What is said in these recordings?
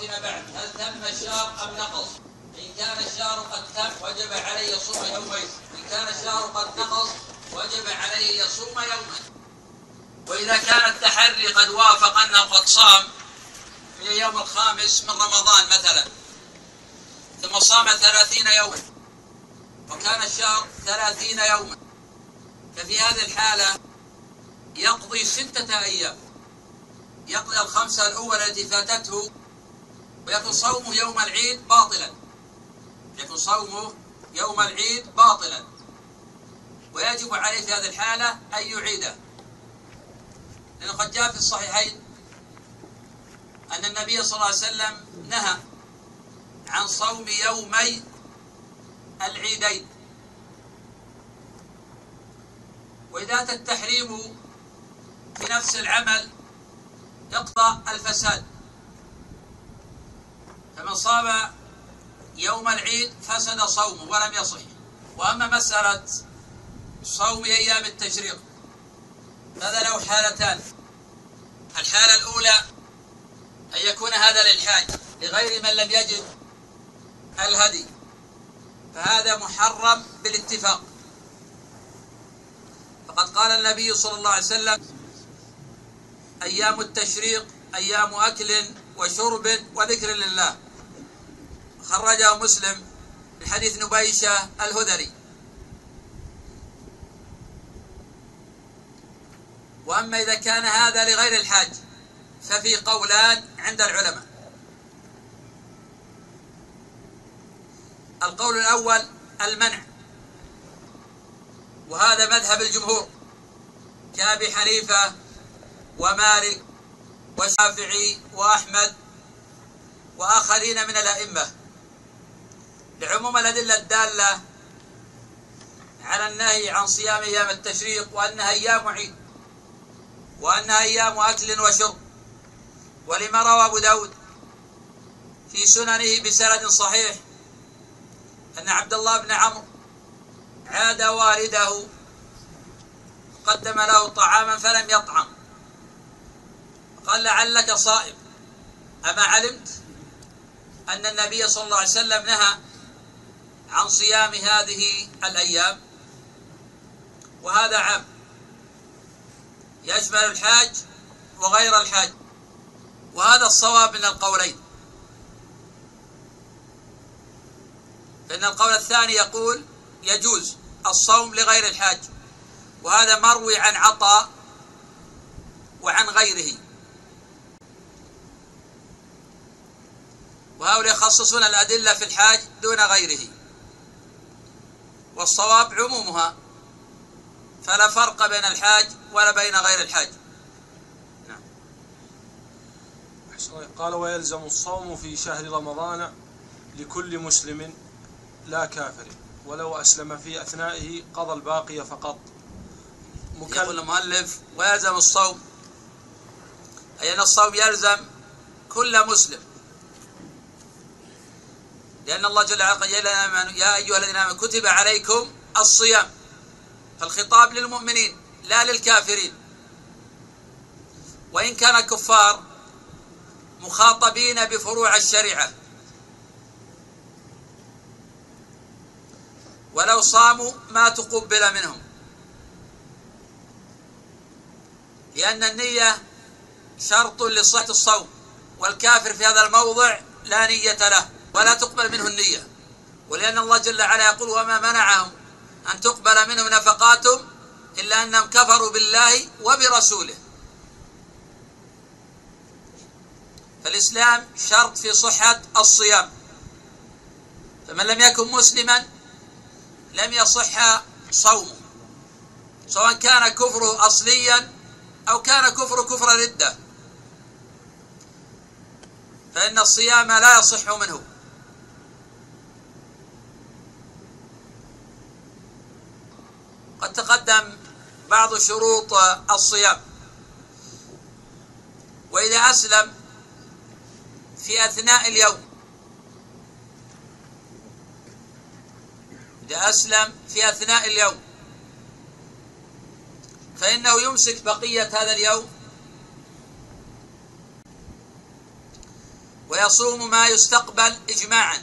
فيما بعد هل تم الشهر أم نقص؟ إن كان الشهر قد تم وجب عليه يصوم يومين. إن كان الشهر قد نقص وجب عليه يصوم يوما وإذا كان التحري قد وافق أنه قد صام في اليوم الخامس من رمضان مثلا ثم صام ثلاثين يوما وكان الشهر ثلاثين يوما. ففي هذه الحالة يقضي ستة أيام. يقضي الخمسة الأولى التي فاتته ويكون صومه يوم العيد باطلا. يكون صومه يوم العيد باطلا. ويجب عليه في هذه الحالة أن يعيده لأنه قد جاء في الصحيحين أن النبي صلى الله عليه وسلم نهى عن صوم يومي العيدين. وإذا أتى التحريم في نفس العمل يقضى الفساد. فمن صام يوم العيد فسد صومه ولم يصح. وأما مسألة صوم أيام التشريق هذا له حالتان. الحالة الأولى أن يكون هذا للحاج لغير من لم يجد الهدي فهذا محرم بالاتفاق. فقد قال النبي صلى الله عليه وسلم أيام التشريق أيام أكل وشرب وذكر لله. خرجه مسلم من حديث نبيشة الهذلي. وأما إذا كان هذا لغير الحاج ففي قولان عند العلماء. القول الأول المنع. وهذا مذهب الجمهور كأبي حنيفة ومالك والشافعي وأحمد وآخرين من الأئمة. لعموم الأدلة الدالة على النهي عن صيام أيام التشريق وأنها أيام عيد وأنها أيام أكل وشرب ولما روى أبو داود في سننه بسند صحيح أن عبد الله بن عمرو عاد والده قدم له طعاما فلم يطعم قال لعلك صائم أما علمت أن النبي صلى الله عليه وسلم نهى عن صيام هذه الأيام وهذا عام. يشمل الحاج وغير الحاج وهذا الصواب من القولين. فإن القول الثاني يقول يجوز الصوم لغير الحاج وهذا مروي عن عطاء وعن غيره. وهؤلاء يخصصون الأدلة في الحاج دون غيره. والصواب عمومها. فلا فرق بين الحاج ولا بين غير الحاج. نعم. قال ويلزم الصوم في شهر رمضان لكل مسلم لا كافر ولو أسلم في أثنائه قضى الباقي فقط. يقول المؤلف ويلزم الصوم أي أن الصوم يلزم كل مسلم. لأن الله جل وعلا قال يا أيها الذين آمنوا كتب عليكم الصيام. فالخطاب للمؤمنين لا للكافرين. وإن كان كفار مخاطبين بفروع الشريعة. ولو صاموا ما تقبل منهم. لأن النية شرط لصحة الصوم والكافر في هذا الموضع لا نية له. ولا تقبل منه النية ولأن الله جل وعلا يقول وما منعهم أن تقبل منهم نفقاتهم إلا أنهم كفروا بالله وبرسوله. فالإسلام شرط في صحة الصيام. فمن لم يكن مسلما لم يصح صومه. سواء كان كفره أصليا أو كان كفر كفر ردة. فإن الصيام لا يصح منه. قد تقدم بعض شروط الصيام. وإذا أسلم في أثناء اليوم إذا أسلم في أثناء اليوم فإنه يمسك بقية هذا اليوم ويصوم ما يستقبل إجماعا.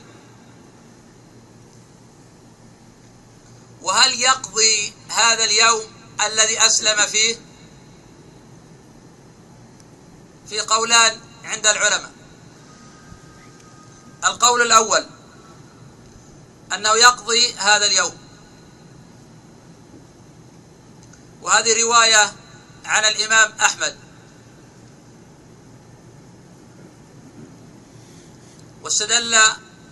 وهل يقضي هذا اليوم الذي أسلم فيه؟ في قولان عند العلماء. القول الأول أنه يقضي هذا اليوم. وهذه رواية عن الإمام أحمد. واستدل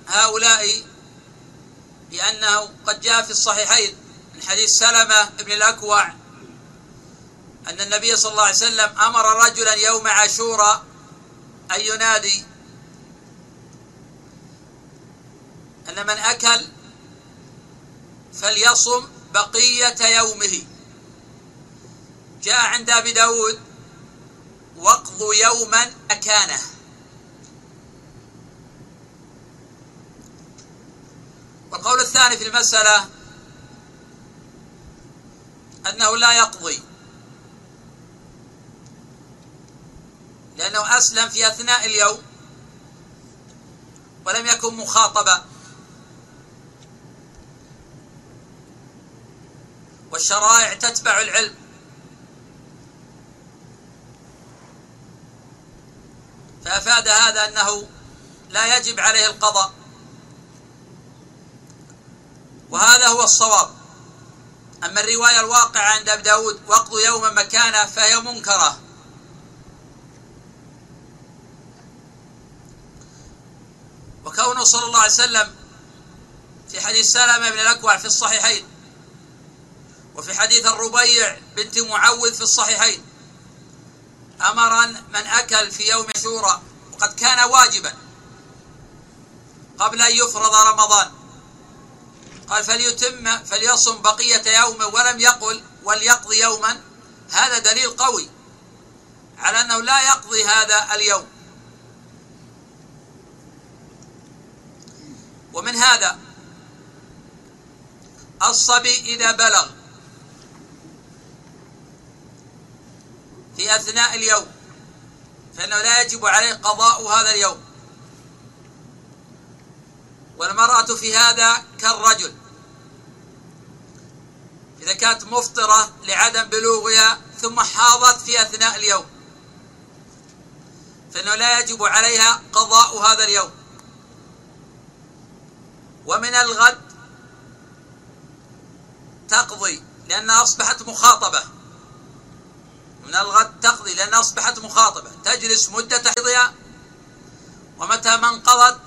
هؤلاء بأنه قد جاء في الصحيحين من حديث سلمة بن الأكوع أن النبي صلى الله عليه وسلم أمر رجلا يوم عاشوراء أن ينادي. أن من أكل فليصم بقية يومه. جاء عند أبي داود وقض يوما أكانه. والقول الثاني في المسألة أنه لا يقضي لأنه أسلم في أثناء اليوم ولم يكن مخاطبا. والشرائع تتبع العلم. فأفاد هذا أنه لا يجب عليه القضاء. وهذا هو الصواب. أما الرواية الواقعة عند أبي داود وقضوا يوما مكانه فهي منكرة. وكونه صلى الله عليه وسلم في حديث سلمة بن الأكوع في الصحيحين وفي حديث الربيع بنت معوذ في الصحيحين أمر من أكل في يوم شورى وقد كان واجبا قبل أن يفرض رمضان. قال فليتم فليصم بقية يومه ولم يقل وليقضي يوما. هذا دليل قوي على أنه لا يقضي هذا اليوم. ومن هذا الصبي إذا بلغ في أثناء اليوم فإنه لا يجب عليه قضاء هذا اليوم. والمرأة في هذا كالرجل. إذا كانت مفطرة لعدم بلوغها ثم حاضت في أثناء اليوم. فإنه لا يجب عليها قضاء هذا اليوم. ومن الغد تقضي لأنها أصبحت مخاطبة. من الغد تقضي لأنها أصبحت مخاطبة. تجلس مدة حيضها ومتى ما انقضت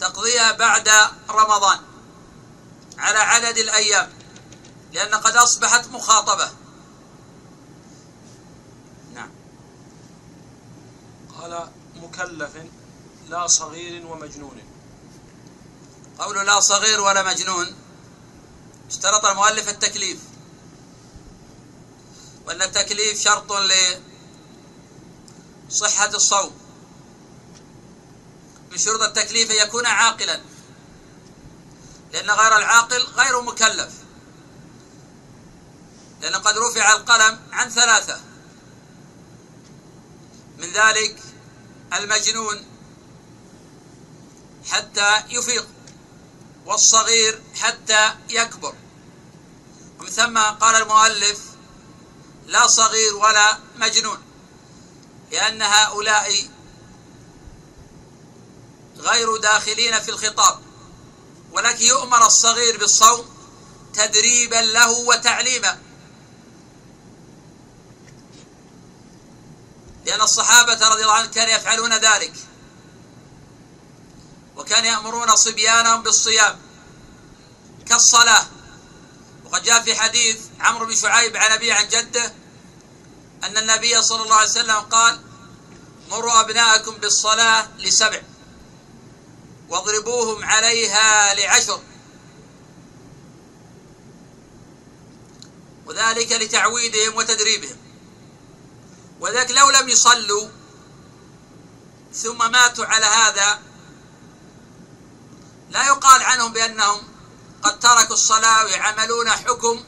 تقضيها بعد رمضان على عدد الأيام لأن قد أصبحت مخاطبة. نعم. قال مكلف لا صغير ومجنون. قول لا صغير ولا مجنون اشترط المؤلف التكليف. وأن التكليف شرط لصحة الصوم. من شروط التكليف أن يكون عاقلا. لأن غير العاقل غير مكلف. لأن قد رفع القلم عن ثلاثة. من ذلك المجنون حتى يفيق والصغير حتى يكبر. ومن ثم قال المؤلف لا صغير ولا مجنون لأن هؤلاء غير داخلين في الخطاب. ولكن يؤمر الصغير بالصوم تدريبا له وتعليما. لأن الصحابة رضي الله عنهم كانوا يفعلون ذلك. وكان يأمرون صبيانهم بالصيام كالصلاة. وقد جاء في حديث عمرو بن شعيب عن أبيه عن جده أن النبي صلى الله عليه وسلم قال مروا أبناءكم بالصلاة لسبع. واضربوهم عليها لعشر. وذلك لتعويدهم وتدريبهم. وذلك لو لم يصلوا ثم ماتوا على هذا لا يقال عنهم بأنهم قد تركوا الصلاة ويعملون حكم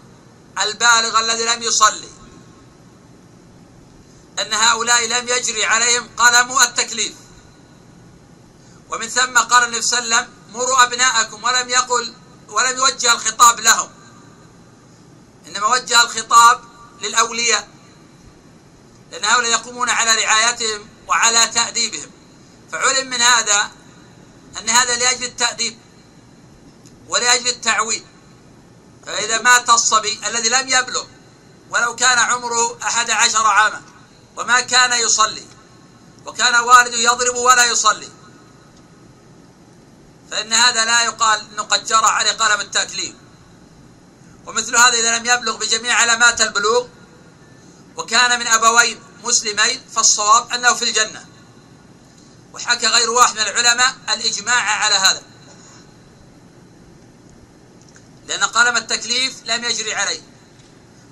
البالغ الذي لم يصلي. أن هؤلاء لم يجري عليهم قلم التكليف. ومن ثم قال النبي صلى الله عليه وسلم مروا أبناءكم. ولم يقل ولم يوجه الخطاب لهم. إنما وجه الخطاب للأولياء. لأن هؤلاء يقومون على رعايتهم وعلى تأديبهم. فعلم من هذا أن هذا لأجل التأديب ولأجل التعويد فإذا مات الصبي الذي لم يبلغ ولو كان عمره أحد عشر عاما وما كان يصلي وكان والده يضرب ولا يصلي فإن هذا لا يقال أنه قد جرى عليه قلم التكليف ومثل هذا إذا لم يبلغ بجميع علامات البلوغ وكان من أبوين مسلمين فالصواب أنه في الجنة. وحكى غير واحد من العلماء الإجماع على هذا. لأن قلم التكليف لم يجري عليه.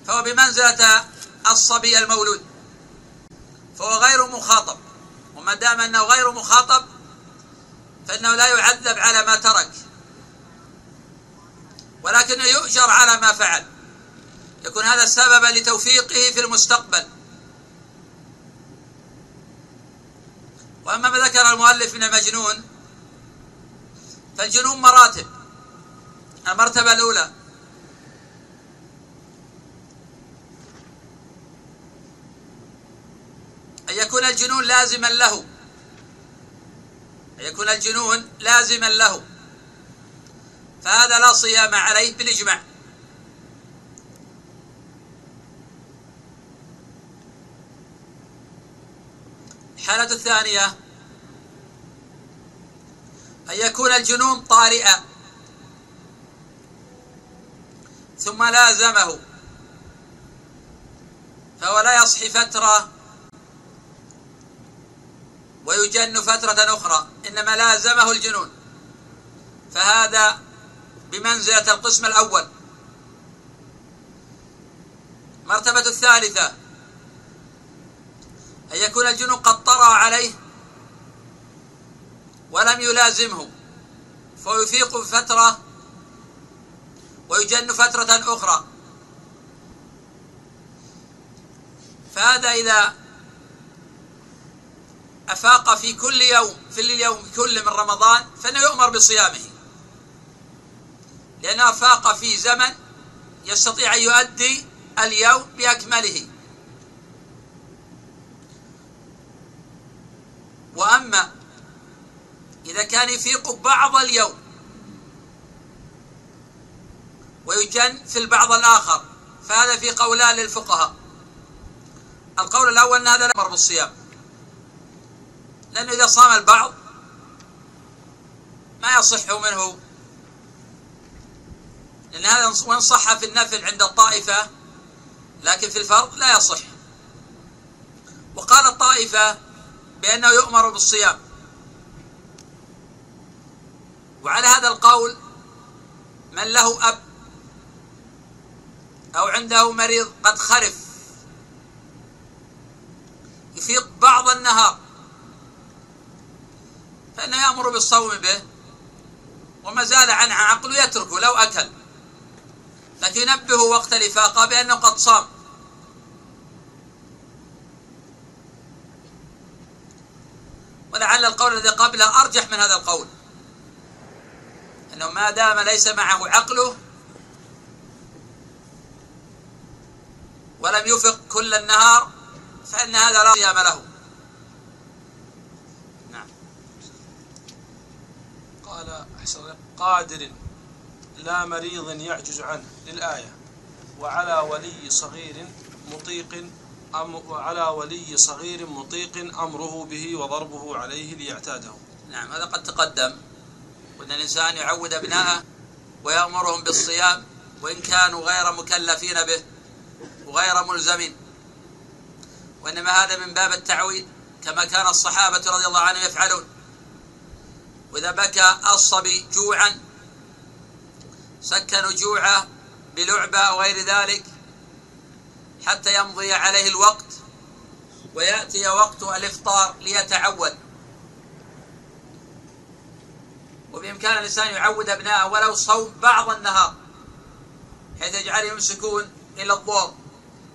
فهو بمنزلة الصبي المولود. فهو غير مخاطب. وما دام أنه غير مخاطب فإنه لا يعذب على ما ترك ولكنه يؤجر على ما فعل. يكون هذا سببا لتوفيقه في المستقبل. وأما ما ذكر المؤلف من المجنون فالجنون مراتب. المرتبة الأولى. أن يكون الجنون لازما له. يكون الجنون لازما له. فهذا لا صيام عليه بالإجماع. الحالة الثانية أن يكون الجنون طارئا ثم لازمه فهو لا يصحي فترة ويجن فترة أخرى إنما لازمه الجنون. فهذا بمنزلة القسم الأول. مرتبة الثالثة أن يكون الجنون قد طرأ عليه ولم يلازمه فيفيق فترة ويجن فترة أخرى. فهذا إذا أفاق في كل يوم في اليوم كل من رمضان فإنه يؤمر بصيامه. لأنه أفاق في زمن يستطيع أن يؤدي اليوم بأكمله. وأما إذا كان يفيق بعض اليوم ويجن في البعض الآخر فهذا في قولان للفقهاء. القول الأول أن هذا لا يأمر بالصيام. لأنه إذا صام البعض ما يصح منه. لأن هذا وإن صح في النفل عند الطائفة لكن في الفرض لا يصح. وقال الطائفة بأنه يؤمر بالصيام. وعلى هذا القول من له أب أو عنده مريض قد خرف يفيق بعض النهار. فإنه يأمر بالصوم به وما زال عنه عقله يتركه لو أكل. لكن ينبه وقت الإفاقة بأنه قد صام. ولعل القول الذي قبله أرجح من هذا القول. أنه ما دام ليس معه عقله ولم يفق كل النهار فإن هذا لا صيام له نعم قال أحسن قادر لا مريض يعجز عنه للآية. وعلى ولي صغير مطيق أم وعلى ولي صغير مطيق أمره به وضربه عليه ليعتاده. نعم هذا قد تقدم. وأن الإنسان يعود أبناءه ويأمرهم بالصيام وإن كانوا غير مكلفين به وغير ملزمين. وإنما هذا من باب التعويد كما كان الصحابة رضي الله عنهم يفعلون. وإذا بكى الصبي جوعا سكنوا جوعه بلعبة أو غير ذلك حتى يمضي عليه الوقت ويأتي وقت الإفطار ليتعود. وبإمكان الإنسان يعود أبناءه ولو صوم بعض النهار حيث يجعل يمسكون إلى الظهر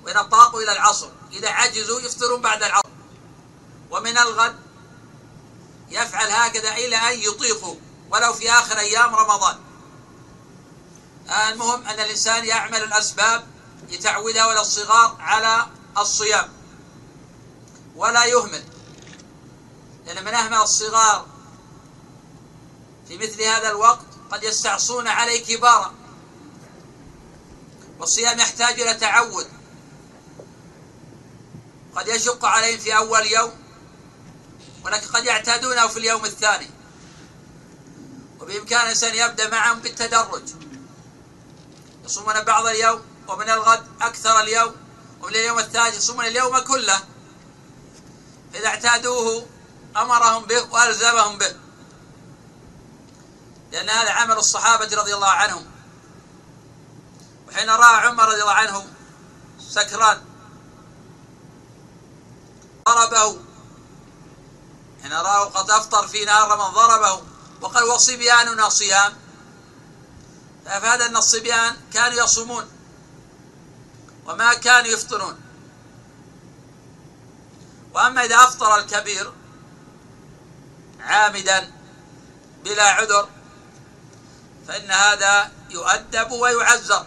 وإن أطاقوا إلى العصر إذا عجزوا يفطرون بعد العصر. ومن الغد يفعل هكذا إلى أن يطيقوا ولو في آخر أيام رمضان. المهم أن الإنسان يعمل الأسباب لتعويد هؤلاء الصغار على الصيام. ولا يهمل. لأن من أهمل الصغار في مثل هذا الوقت قد يستعصون عليه كبارا. والصيام يحتاج إلى تعود. قد يشق عليهم في أول يوم ولكن قد يعتادونه في اليوم الثاني. وبإمكان الإنسان يبدأ معهم بالتدرج. يصومون بعض اليوم ومن الغد أكثر اليوم ومن اليوم الثالث يصومون اليوم كله. إذا اعتادوه أمرهم به وألزمهم به. لأن هذا عمل الصحابة رضي الله عنهم. وحين رأى عمر رضي الله عنه سكران ضربه حين رأى قد أفطر في نهار من ضربه وقال وصبياننا صيام. فأفاد أن الصبيان كانوا يصومون وما كانوا يفطرون. وأما إذا أفطر الكبير عامدا بلا عذر فإن هذا يؤدب ويعزر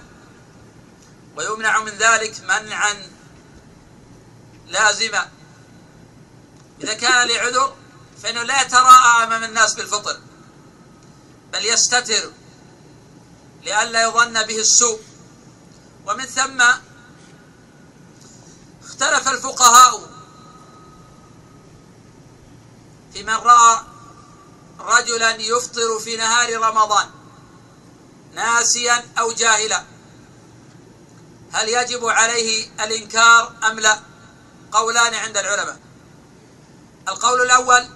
ويمنع من ذلك منعا لازما. إذا كان لعذر فإنه لا يتراءى أمام الناس بالفطر بل يستتر لئلا يظن به السوء. ومن ثم اختلف الفقهاء في من رأى رجلا يفطر في نهار رمضان ناسيا أو جاهلا هل يجب عليه الإنكار أم لا؟ قولان عند العلماء. القول الأول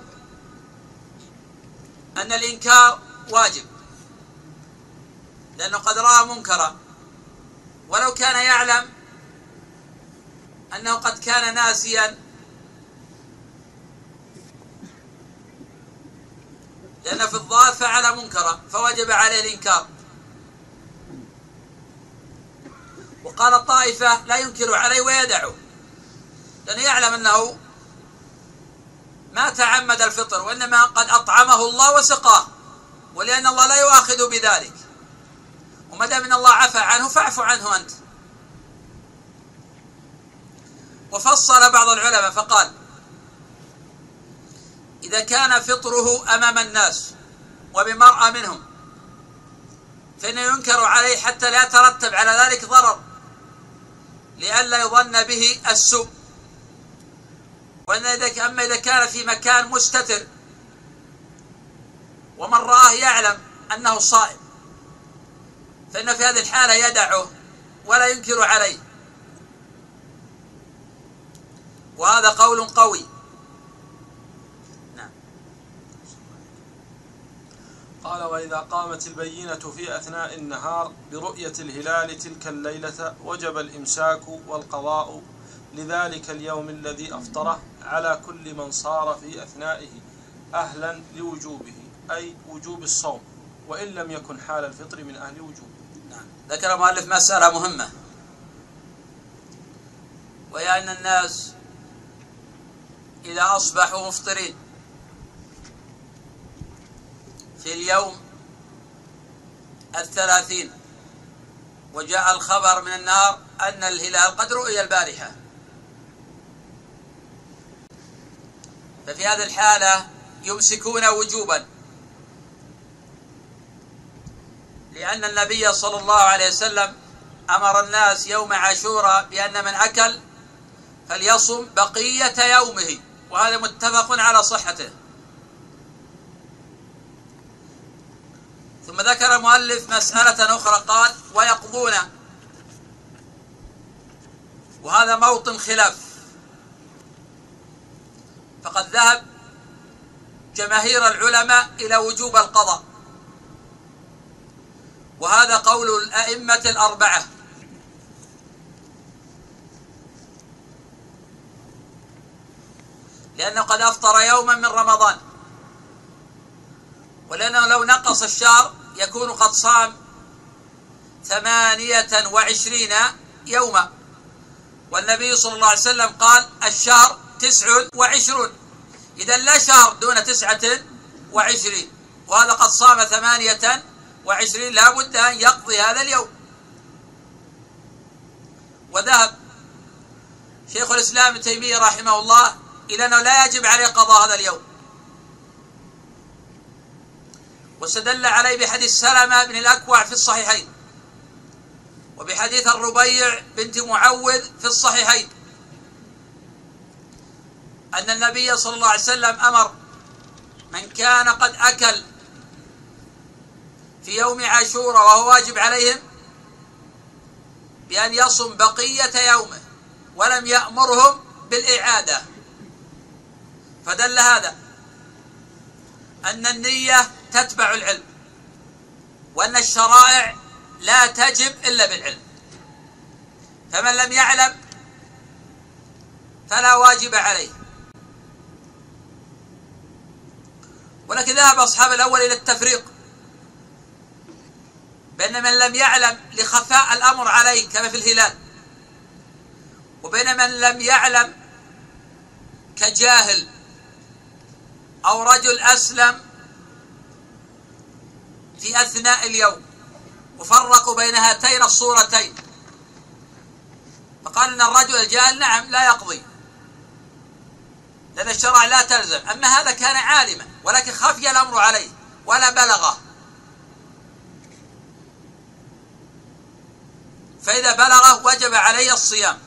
أن الإنكار واجب لأنه قد رأى منكرا. ولو كان يعلم أنه قد كان ناسيا لأن في الظاهر فعل منكرا فوجب عليه الإنكار. وقال الطائفة لا ينكر عليه ويدعه لأنه يعلم أنه ما تعمد الفطر وإنما قد أطعمه الله وسقاه ولأن الله لا يؤاخذ بذلك. وما دام إن الله عفى عنه فاعف عنه أنت. وفصل بعض العلماء فقال إذا كان فطره أمام الناس وبمرأى منهم فإنه ينكر عليه حتى لا يترتب على ذلك ضرر لئلا يظن به السوء. وأن إذا أما إذا كان في مكان مستتر ومن رآه يعلم أنه صائم فإن في هذه الحالة يدعه ولا ينكر عليه. وهذا قول قوي. نعم. قال وإذا قامت البينة في أثناء النهار برؤية الهلال تلك الليلة وجب الإمساك والقضاء لذلك اليوم الذي أفطره على كل من صار في أثنائه أهلا لوجوبه أي وجوب الصوم وإن لم يكن حال الفطر من أهل وجوبه نعم. ذكر المؤلف مسألة مهمة. وهي أن الناس إذا أصبحوا مفطرين في اليوم الثلاثين وجاء الخبر من النار أن الهلال قد رؤي البارحة. ففي هذه الحالة يمسكون وجوبا. لأن النبي صلى الله عليه وسلم أمر الناس يوم عاشوراء بأن من أكل فليصم بقية يومه وهذا متفق على صحته. ثم ذكر المؤلف مسألة أخرى قال ويقضون. وهذا موطن خلاف. فقد ذهب جماهير العلماء إلى وجوب القضاء. وهذا قول الأئمة الأربعة. لأنه قد أفطر يوما من رمضان. ولأنه لو نقص الشهر يكون قد صام ثمانية وعشرين يوما. والنبي صلى الله عليه وسلم قال الشهر تسع وعشرون. إذا لا شهر دون تسعة وعشرين. وهذا قد صام ثمانية وعشرين. لا بد أن يقضي هذا اليوم. وذهب شيخ الإسلام ابن تيمية رحمه الله إلى أنه لا يجب عليه قضاء هذا اليوم. واستدل عليه بحديث سلمة بن الأكوع في الصحيحين. وبحديث الربيع بنت معوذ في الصحيحين. أن النبي صلى الله عليه وسلم أمر من كان قد أكل في يوم عاشوراء وهو واجب عليهم بأن يصم بقية يومه ولم يأمرهم بالإعادة. فدل هذا أن النية تتبع العلم وأن الشرائع لا تجب إلا بالعلم. فمن لم يعلم فلا واجب عليه. ولكن ذهب أصحاب الأول إلى التفريق. بأن من لم يعلم لخفاء الأمر عليه كما في الهلال وبين من لم يعلم كجاهل أو رجل أسلم في أثناء اليوم وفرقوا بين هاتين الصورتين فقال إن الرجل الجاهل نعم لا يقضي. لأن الشرع لا تلزم اما هذا كان عالما ولكن خفي الأمر عليه ولا بلغه. فإذا بلغه وجب عليه الصيام.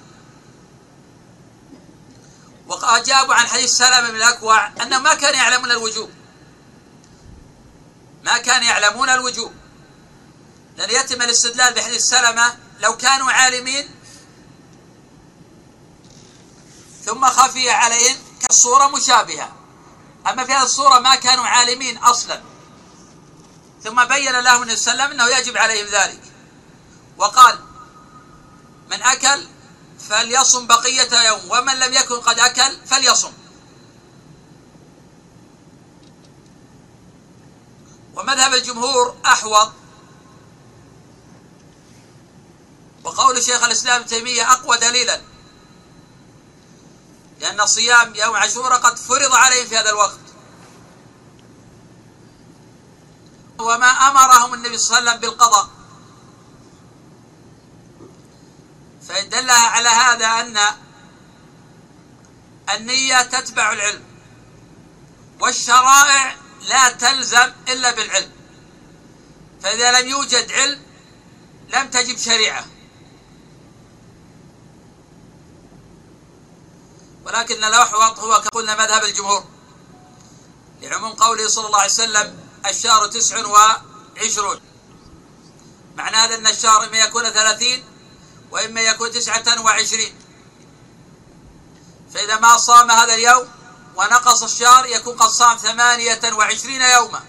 وأجابوا عن حديث سلمة بن الأكوع أنهم ما كانوا يعلمون الوجوب. ما كانوا يعلمون الوجوب. لأن يتم الاستدلال بحديث سلمة لو كانوا عالمين ثم خفي عليهم كالصورة مشابهة. أما في هذه الصورة ما كانوا عالمين أصلا. ثم بين لهم النبي صلى الله عليه وسلم أنه يجب عليهم ذلك. وقال من أكل فليصم بقية يوم ومن لم يكن قد أكل فليصم. ومذهب الجمهور أحوط. وقول شيخ الإسلام تيمية أقوى دليلا. لأن صيام يوم عاشوراء قد فرض عليهم في هذا الوقت. وما أمرهم النبي صلى الله عليه وسلم بالقضاء. فإن دل على هذا أن النية تتبع العلم والشرائع لا تلزم إلا بالعلم. فإذا لم يوجد علم لم تجب شريعة. ولكن الأحوط هو كقلنا مذهب الجمهور. لعموم قوله صلى الله عليه وسلم الشهر تسع وعشرون. معنى هذا أن الشهر إما يكون ثلاثين وإما يكون تسعة وعشرين. فإذا ما صام هذا اليوم ونقص الشهر يكون قد صام ثمانية وعشرين يوما.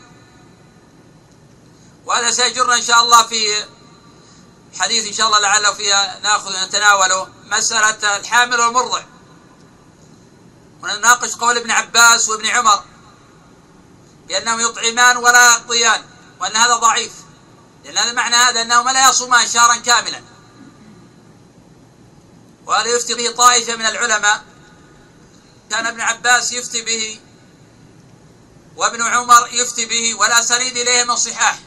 وهذا سيجرنا إن شاء الله في حديث إن شاء الله لعله فيها نأخذ نتناوله مسألة الحامل والمرضع. ونناقش قول ابن عباس وابن عمر بأنهم يطعمان ولا يقضيان وأن هذا ضعيف. لأن هذا معنى هذا أنهما لا يصومان شهرا كاملا. وهذا يفتي به طائفة من العلماء. كان ابن عباس يفتي به وابن عمر يفتي به ولا سنيد إليه من صحاح.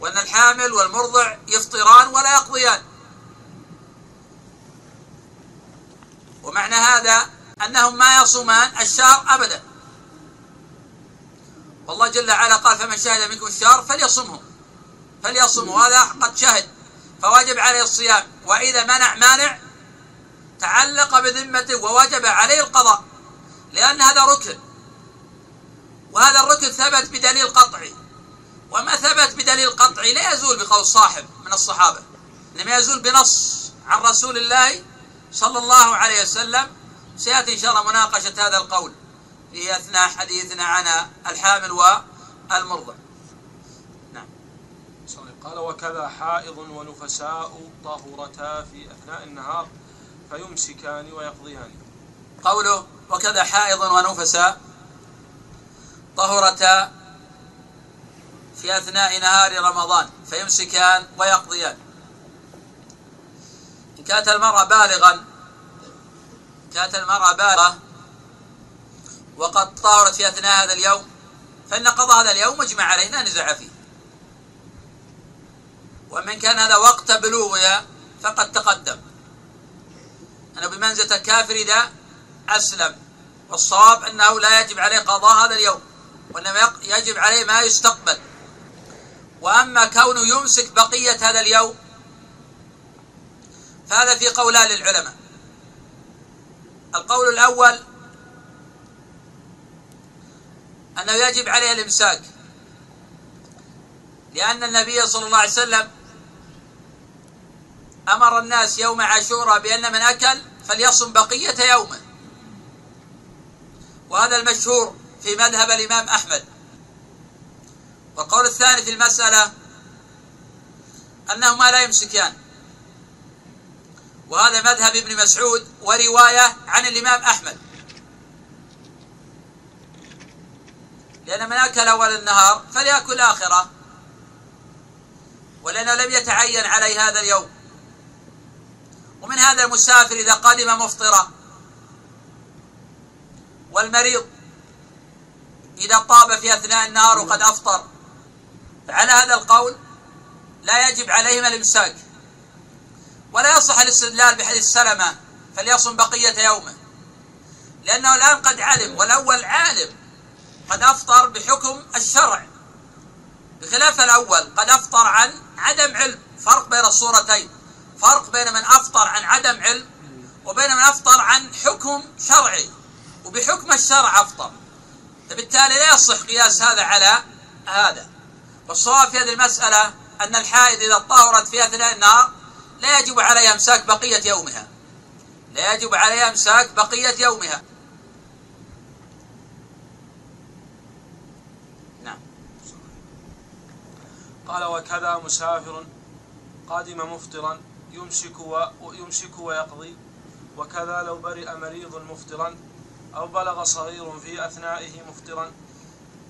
وأن الحامل والمرضع يفطران ولا يقضيان. ومعنى هذا أنهم ما يصومان الشهر أبدا. والله جل وعلا قال فمن شهد منكم الشهر فليصمه. فليصمه. هذا قد شهد. فواجب عليه الصيام. وإذا منع مانع تعلق بذمته ووجب عليه القضاء. لأن هذا ركن. وهذا الركن ثبت بدليل قطعي. وما ثبت بدليل قطعي لا يزول بقول صاحب من الصحابة. إنما يزول بنص عن رسول الله صلى الله عليه وسلم سيأتي إن شاء الله مناقشة هذا القول في أثناء حديثنا عن الحامل والمرضع. نعم. قال وكذا حائض ونفساء طهرتا في أثناء النهار فيمسكان ويقضيان. قوله وكذا حائض ونفساء طهرتا في أثناء نهار رمضان فيمسكان ويقضيان. إن كانت المرأة بالغا. كانت المرأة بالغة. وقد طهرت في أثناء هذا اليوم. فإن قضاء هذا اليوم مجمع عليه لا نزاع فيه ومن كان هذا وقت بلوغها فقد تقدم. أنه بمنزلة الكافر إذا أسلم. والصواب أنه لا يجب عليه قضاء هذا اليوم. وإنما يجب عليه ما يستقبل. وأما كونه يمسك بقية هذا اليوم فهذا في قولان للعلماء القول الأول أنه يجب عليه الإمساك لأن النبي صلى الله عليه وسلم أمر الناس يوم عاشوراء بأن من أكل فليصم بقية يومه. وهذا المشهور في مذهب الإمام أحمد. والقول الثاني في المسألة أنهما لا يمسكان. وهذا مذهب ابن مسعود ورواية عن الإمام أحمد. لأن من أكل أول النهار فليأكل آخرة. ولأنه لم يتعين عليه هذا اليوم. ومن هذا المسافر إذا قدم مفطرا والمريض إذا طاب في أثناء النهار وقد أفطر. فعلى هذا القول لا يجب عليهم الإمساك. ولا يصح الاستدلال بحديث سلمة فليصم بقية يومه. لأنه الآن قد علم والأول عالم قد أفطر بحكم الشرع. بخلاف الأول قد أفطر عن عدم علم فرق بين الصورتين. فرق بين من أفطر عن عدم علم وبين من أفطر عن حكم شرعي. وبحكم الشرع أفطر. فبالتالي لا يصح قياس هذا على هذا. والصواب في هذه المسألة أن الحائض إذا طهرت في أثناء النهار لا يجب عليها إمساك بقية يومها. لا يجب عليها إمساك بقية يومها. نعم. قال وكذا مسافر قادم مفطرا يمسك ويمسك ويقضي. وكذا لو برئ مريض مفطرا أو بلغ صغير في أثنائه مفطرا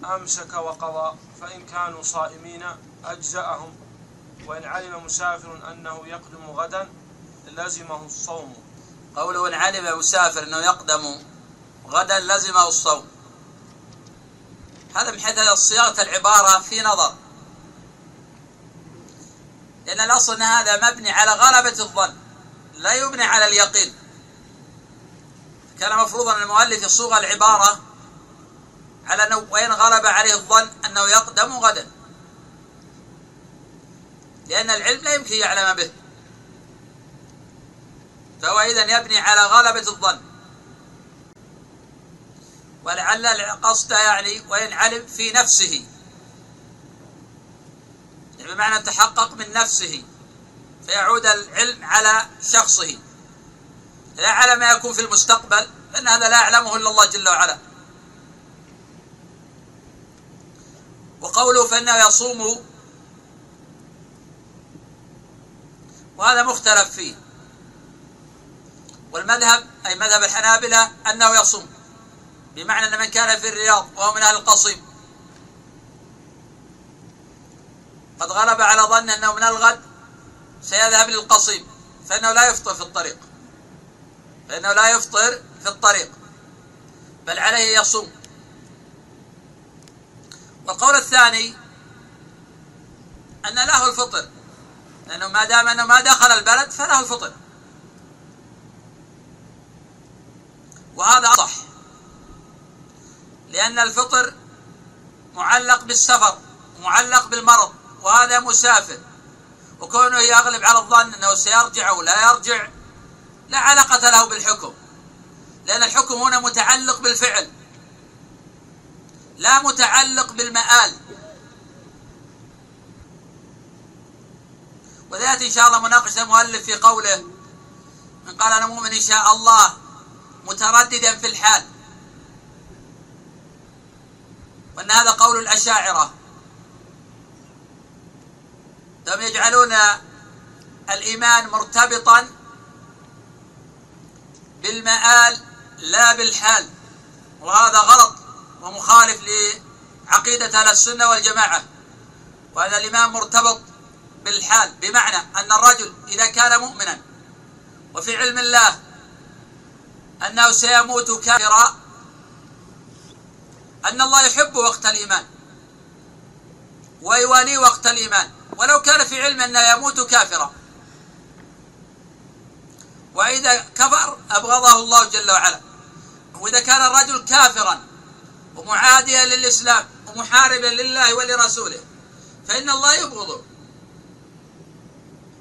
أمسك وقضى. فإن كانوا صائمين أجزأهم. وإن علم مسافر أنه يقدم غدا لزمه الصوم. قوله إن علم مسافر أنه يقدم غدا لزمه الصوم. هذا من حيث صياغة العبارة في نظر. لأن الأصل أن هذا مبني على غلبة الظن لا يبني على اليقين. كان مفروضا أن المؤلف يصوغ العبارة على أنه وإن غلب عليه الظن أنه يقدم غدا. لأن العلم لا يمكن يعلم به. فهو إذا يبني على غلبة الظن. ولعل القصد يعني وإن علم في نفسه. يعني بمعنى تحقق من نفسه. فيعود العلم على شخصه. لا على ما يكون في المستقبل لأن هذا لا يعلمه إلا الله جل وعلا. وقوله فإنه يصوم وهذا مختلف فيه. والمذهب أي مذهب الحنابلة أنه يصوم بمعنى أن من كان في الرياض وهو من أهل القصيم. قد غلب على ظن أنه من الغد سيذهب للقصيم فإنه لا يفطر في الطريق. فإنه لا يفطر في الطريق بل عليه يصوم. والقول الثاني أن له الفطر. لأنه ما دام أنه ما دخل البلد فله الفطر وهذا صح. لأن الفطر معلق بالسفر معلق بالمرض وهذا مسافر. وكونه يغلب على الظن أنه سيرجع أو لا يرجع لا علاقة له بالحكم. لأن الحكم هنا متعلق بالفعل لا متعلق بالمآل. وذات إن شاء الله مناقشة المؤلف في قوله من قال أنا مؤمن إن شاء الله مترددا في الحال. وأن هذا قول الأشاعرة. هم يجعلون الإيمان مرتبطا بالمآل لا بالحال. وهذا غلط ومخالف لعقيدة أهل السنة والجماعة. وهذا الإيمان مرتبط بالحال بمعنى أن الرجل إذا كان مؤمنا وفي علم الله أنه سيموت كافرا أن الله يحب وقت الإيمان ويواليه وقت الإيمان. ولو كان في علم أنه يموت كافرا. وإذا كفر أبغضه الله جل وعلا. وإذا كان الرجل كافرا ومعاديا للإسلام ومحاربا لله ولرسوله فإن الله يبغضه.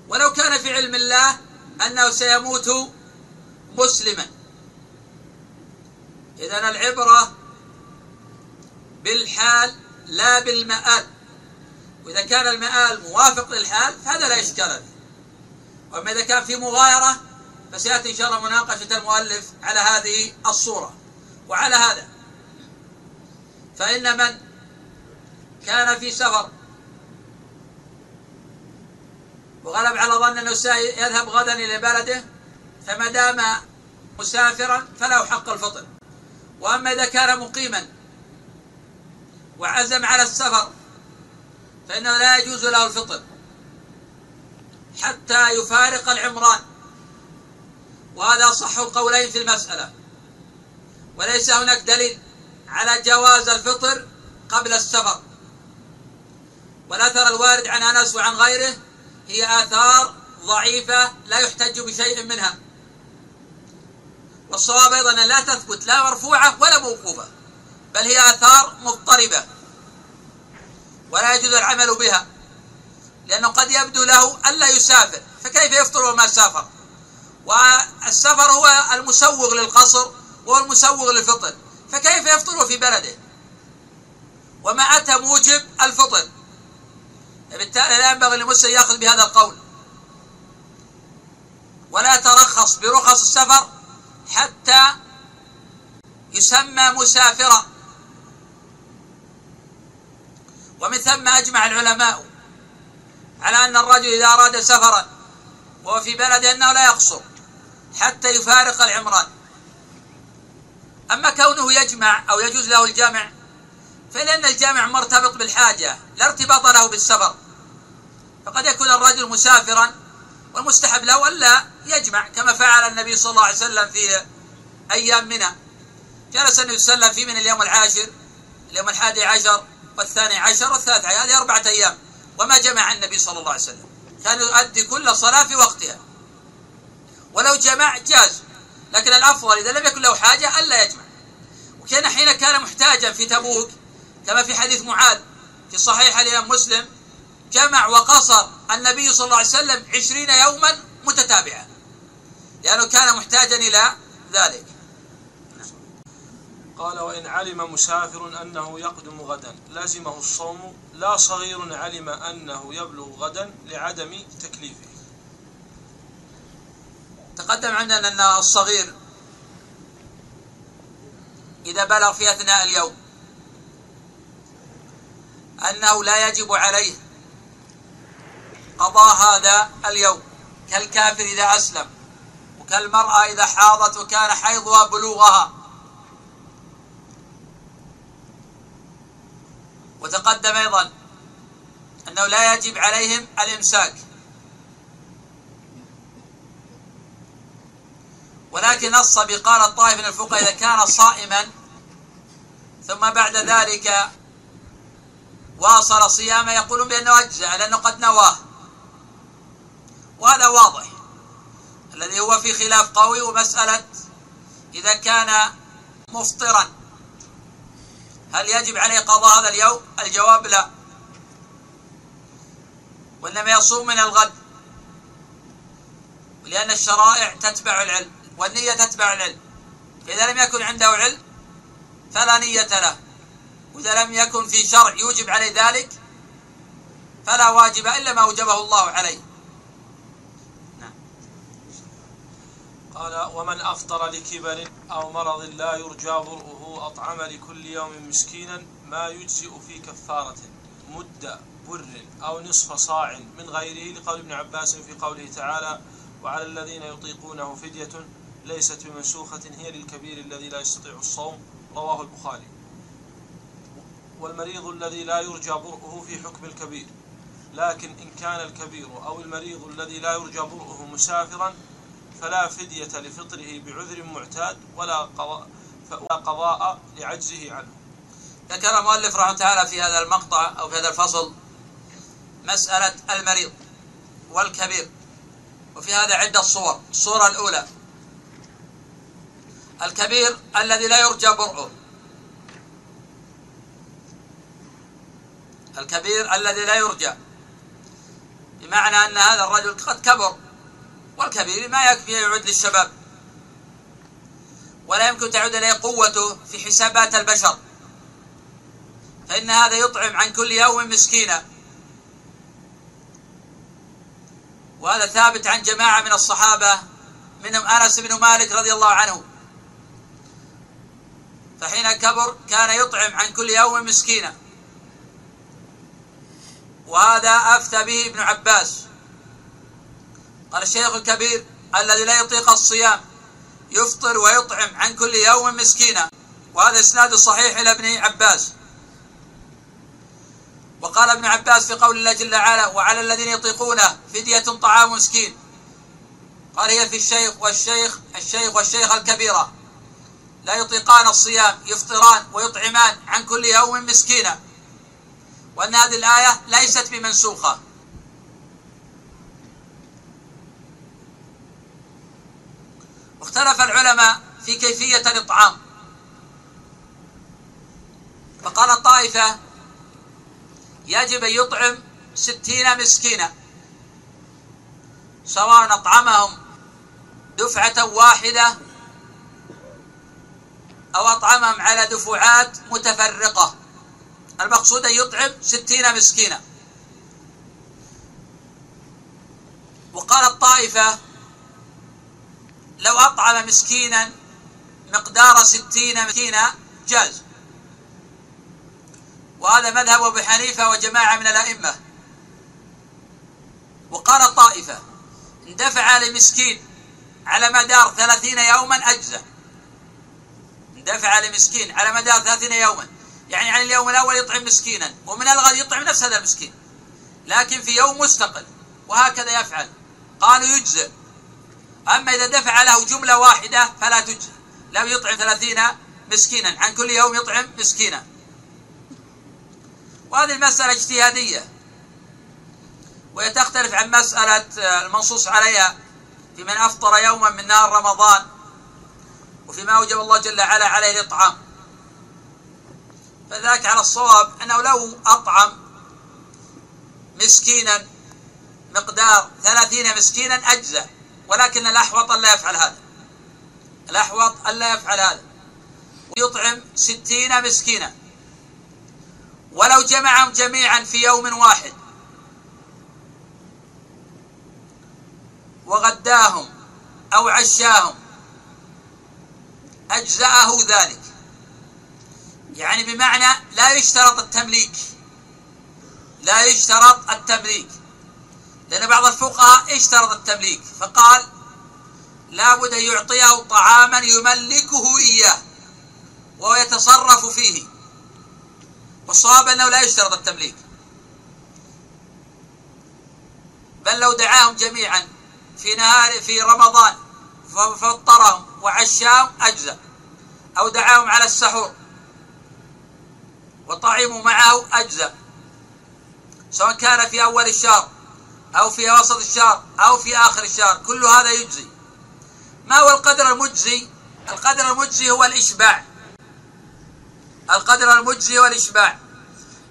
ولو كان في علم الله أنه سيموت مسلما. إذا العبرة بالحال لا بالمآل. وإذا كان المآل موافق للحال فهذا لا إشكال فيه. وأما إذا كان في مغايرة فسيأتي إن شاء الله مناقشة المؤلف على هذه الصورة. وعلى هذا فإن من كان في سفر وغلب على ظن أنه سيذهب غدا إلى بلده فما دام مسافرا فله حق الفطر. وأما إذا كان مقيما وعزم على السفر فإنه لا يجوز له الفطر حتى يفارق العمران. وهذا صح القولين في المسألة. وليس هناك دليل على جواز الفطر قبل السفر. والأثر الوارد عن أنس وعن غيره هي آثار ضعيفة لا يحتج بشيء منها. والصواب أيضا لا تثبت لا مرفوعة ولا موقوفة بل هي آثار مضطربة ولا يجوز العمل بها لأنه قد يبدو له ألا يسافر فكيف يفطر وما سافر؟ والسفر هو المسوغ للقصر وهو المسوغ للفطر فكيف يفطر في بلده؟ وما أتى موجب الفطر؟ بالتالي لا ينبغي للمسلم يأخذ بهذا القول. ولا يترخص برخص السفر حتى يسمى مسافرا. ومن ثم أجمع العلماء على أن الرجل إذا أراد سفرا وهو في بلده أنه لا يقصر حتى يفارق العمران. أما كونه يجمع أو يجوز له الجمع فلأن الجامع مرتبط بالحاجة لا ارتباط له بالسفر. فقد يكون الرجل مسافرا والمستحب له ألا يجمع كما فعل النبي صلى الله عليه وسلم في أيام منى. جلس النبي صلى الله عليه وسلم في من اليوم العاشر اليوم الحادي عشر والثاني عشر والثالث عشر هذه أربعة أيام. وما جمع النبي صلى الله عليه وسلم. كان يؤدي كل صلاة في وقتها. ولو جمع جاز لكن الأفضل إذا لم يكن له حاجة ألا يجمع. وكان حين كان محتاجا في تبوك كما في حديث معاذ في صحيح الإمام مسلم جمع وقصر النبي صلى الله عليه وسلم عشرين يوما متتابعة لأنه كان محتاجا إلى ذلك. قال وإن علم مسافر أنه يقدم غدا لزمه الصوم لا صغير علم أنه يبلغ غدا لعدم تكليفه. تقدم عندنا أن الصغير إذا بلغ في أثناء اليوم أنه لا يجب عليه قضاء هذا اليوم. كالكافر إذا أسلم وكالمرأة إذا حاضت وكان حيضها بلوغها. وتقدم أيضا أنه لا يجب عليهم الإمساك. ولكن نص بقال الطائف من الفقهاء إذا كان صائما ثم بعد ذلك واصل صيامه يقولون بأنه أجزع لأنه قد نواه. وهذا واضح. الذي هو في خلاف قوي ومسألة إذا كان مفطرا. هل يجب عليه قضاء هذا اليوم؟ الجواب لا. وإنما يصوم من الغد. لأن الشرائع تتبع العلم والنية تتبع العلم. فإذا لم يكن عنده علم فلا نية له. وإذا لم يكن في شرع يوجب عليه ذلك فلا واجب إلا ما أوجبه الله عليه. نعم. قال ومن أفطر لكبر أو مرض لا يرجى برؤه أطعم لكل يوم مسكينا ما يجزئ في كفارة مد بر أو نصف صاع من غيره لقول ابن عباس في قوله تعالى وعلى الذين يطيقونه فدية ليست بمنسوخة هي للكبير الذي لا يستطيع الصوم. رواه البخاري. والمريض الذي لا يرجى برؤه في حكم الكبير. لكن إن كان الكبير أو المريض الذي لا يرجى برؤه مسافرا فلا فدية لفطره بعذر معتاد ولا قضاء ولا قضاء لعجزه عنه. ذكر المؤلف رحمه تعالى في هذا المقطع أو في هذا الفصل مسألة المريض والكبير وفي هذا عدة صور. الصورة الأولى. الكبير الذي لا يرجى برؤه. الكبير الذي لا يرجى. بمعنى أن هذا الرجل قد كبر والكبير ما يكفي يعود للشباب. ولا يمكن تعود إليه قوته في حسابات البشر. فإن هذا يطعم عن كل يوم مسكينا. وهذا ثابت عن جماعة من الصحابة منهم أنس بن مالك رضي الله عنه. فحين كبر كان يطعم عن كل يوم مسكينا. وهذا أفتى به ابن عباس. قال الشيخ الكبير الذي لا يطيق الصيام يفطر ويطعم عن كل يوم مسكينا وهذا إسناد صحيح إلى ابن عباس. وقال ابن عباس في قول الله جل وعلا وعلى الذين يطيقونه فدية طعام مسكين قال هي في الشيخ والشيخ الشيخ والشيخ الكبيرة. لا يطيقان الصيام يفطران ويطعمان عن كل يوم مسكينا وأن هذه الآية ليست بمنسوخة. واختلف العلماء في كيفية الإطعام. فقال طائفة يجب أن يطعم ستين مسكينا سواء أطعمهم دفعة واحدة أو أطعمهم على دفعات متفرقة. المقصود أن يطعم ستين مسكينا. وقال الطائفة لو أطعم مسكينا مقدار ستين مسكينا جاز. وهذا مذهب أبو حنيفة وجماعة من الأئمة. وقال الطائفة اندفع لمسكين على مدار ثلاثين يوما أجزى اندفع لمسكين على مدار ثلاثين يوما يعني عن اليوم الأول يطعم مسكينا ومن الغد يطعم نفس هذا المسكين. لكن في يوم مستقل وهكذا يفعل. قالوا يجزئ. أما إذا دفع له جملة واحدة فلا تجزئ. لو يطعم ثلاثين مسكينا عن كل يوم يطعم مسكينا. وهذه المسألة اجتهادية. وهي تختلف عن مسألة المنصوص عليها. في من أفطر يوما من نهار رمضان وفيما أوجب الله جل وعلا عليه الإطعام. فذاك على الصواب أنه لو أطعم مسكينا مقدار ثلاثين مسكينا أجزى ولكن الأحوط ألا يفعل هذا. الأحوط ألا يفعل هذا. ويطعم ستين مسكينا. ولو جمعهم جميعا في يوم واحد. وغداهم أو عشاهم. أجزأه ذلك. يعني بمعنى لا يشترط التمليك. لا يشترط التمليك. لأن بعض الفقهاء اشترط التمليك فقال لابد أن يعطيه طعاما يملكه إياه وهو يتصرف فيه. والصواب أنه لا يشترط التمليك. بل لو دعاهم جميعا في نهار في رمضان ففطرهم وعشاهم أجزى أو دعاهم على السحور وطعموا معه أجزى سواء كان في أول الشهر أو في وسط الشهر أو في آخر الشهر كل هذا يجزي. ما هو القدر المجزي؟ القدر المجزي هو الإشباع. القدر المجزي هو الإشباع.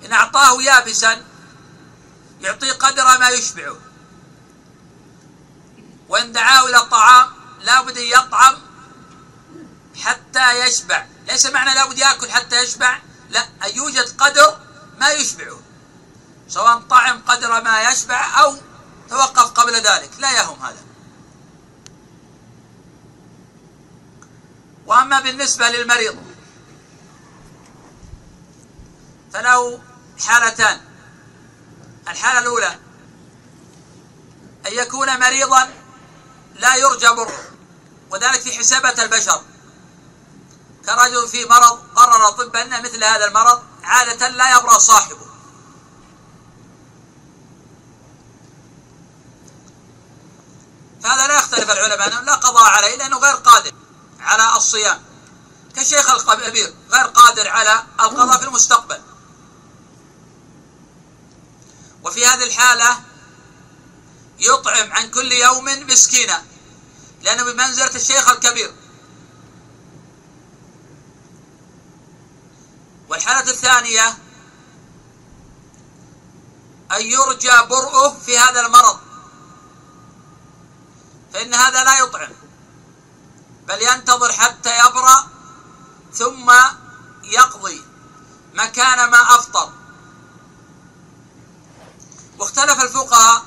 إن أعطاه يابسا يعطيه قدر ما يشبعه. وإن دعاه إلى الطعام لابد يطعم حتى يشبع. ليس معنى لابد يأكل حتى يشبع. لا يوجد قدر ما يشبعه. سواء طعم قدر ما يشبع أو توقف قبل ذلك. لا يهم هذا. وأما بالنسبة للمريض فله حالتان. الحالة الأولى أن يكون مريضا لا يرجى بره وذلك في حسابة البشر. كرجل في مرض قرر الطب أن مثل هذا المرض عادة لا يبرأ صاحبه. فهذا لا يختلف العلماء أنه لا قضاء عليه لأنه غير قادر على الصيام. كالشيخ الكبير غير قادر على القضاء في المستقبل. وفي هذه الحالة يطعم عن كل يوم مسكينا لأنه بمنزلة الشيخ الكبير. والحالة الثانية أن يرجى برؤه في هذا المرض فإن هذا لا يطعم بل ينتظر حتى يبرأ ثم يقضي مكان ما أفطر. واختلف الفقهاء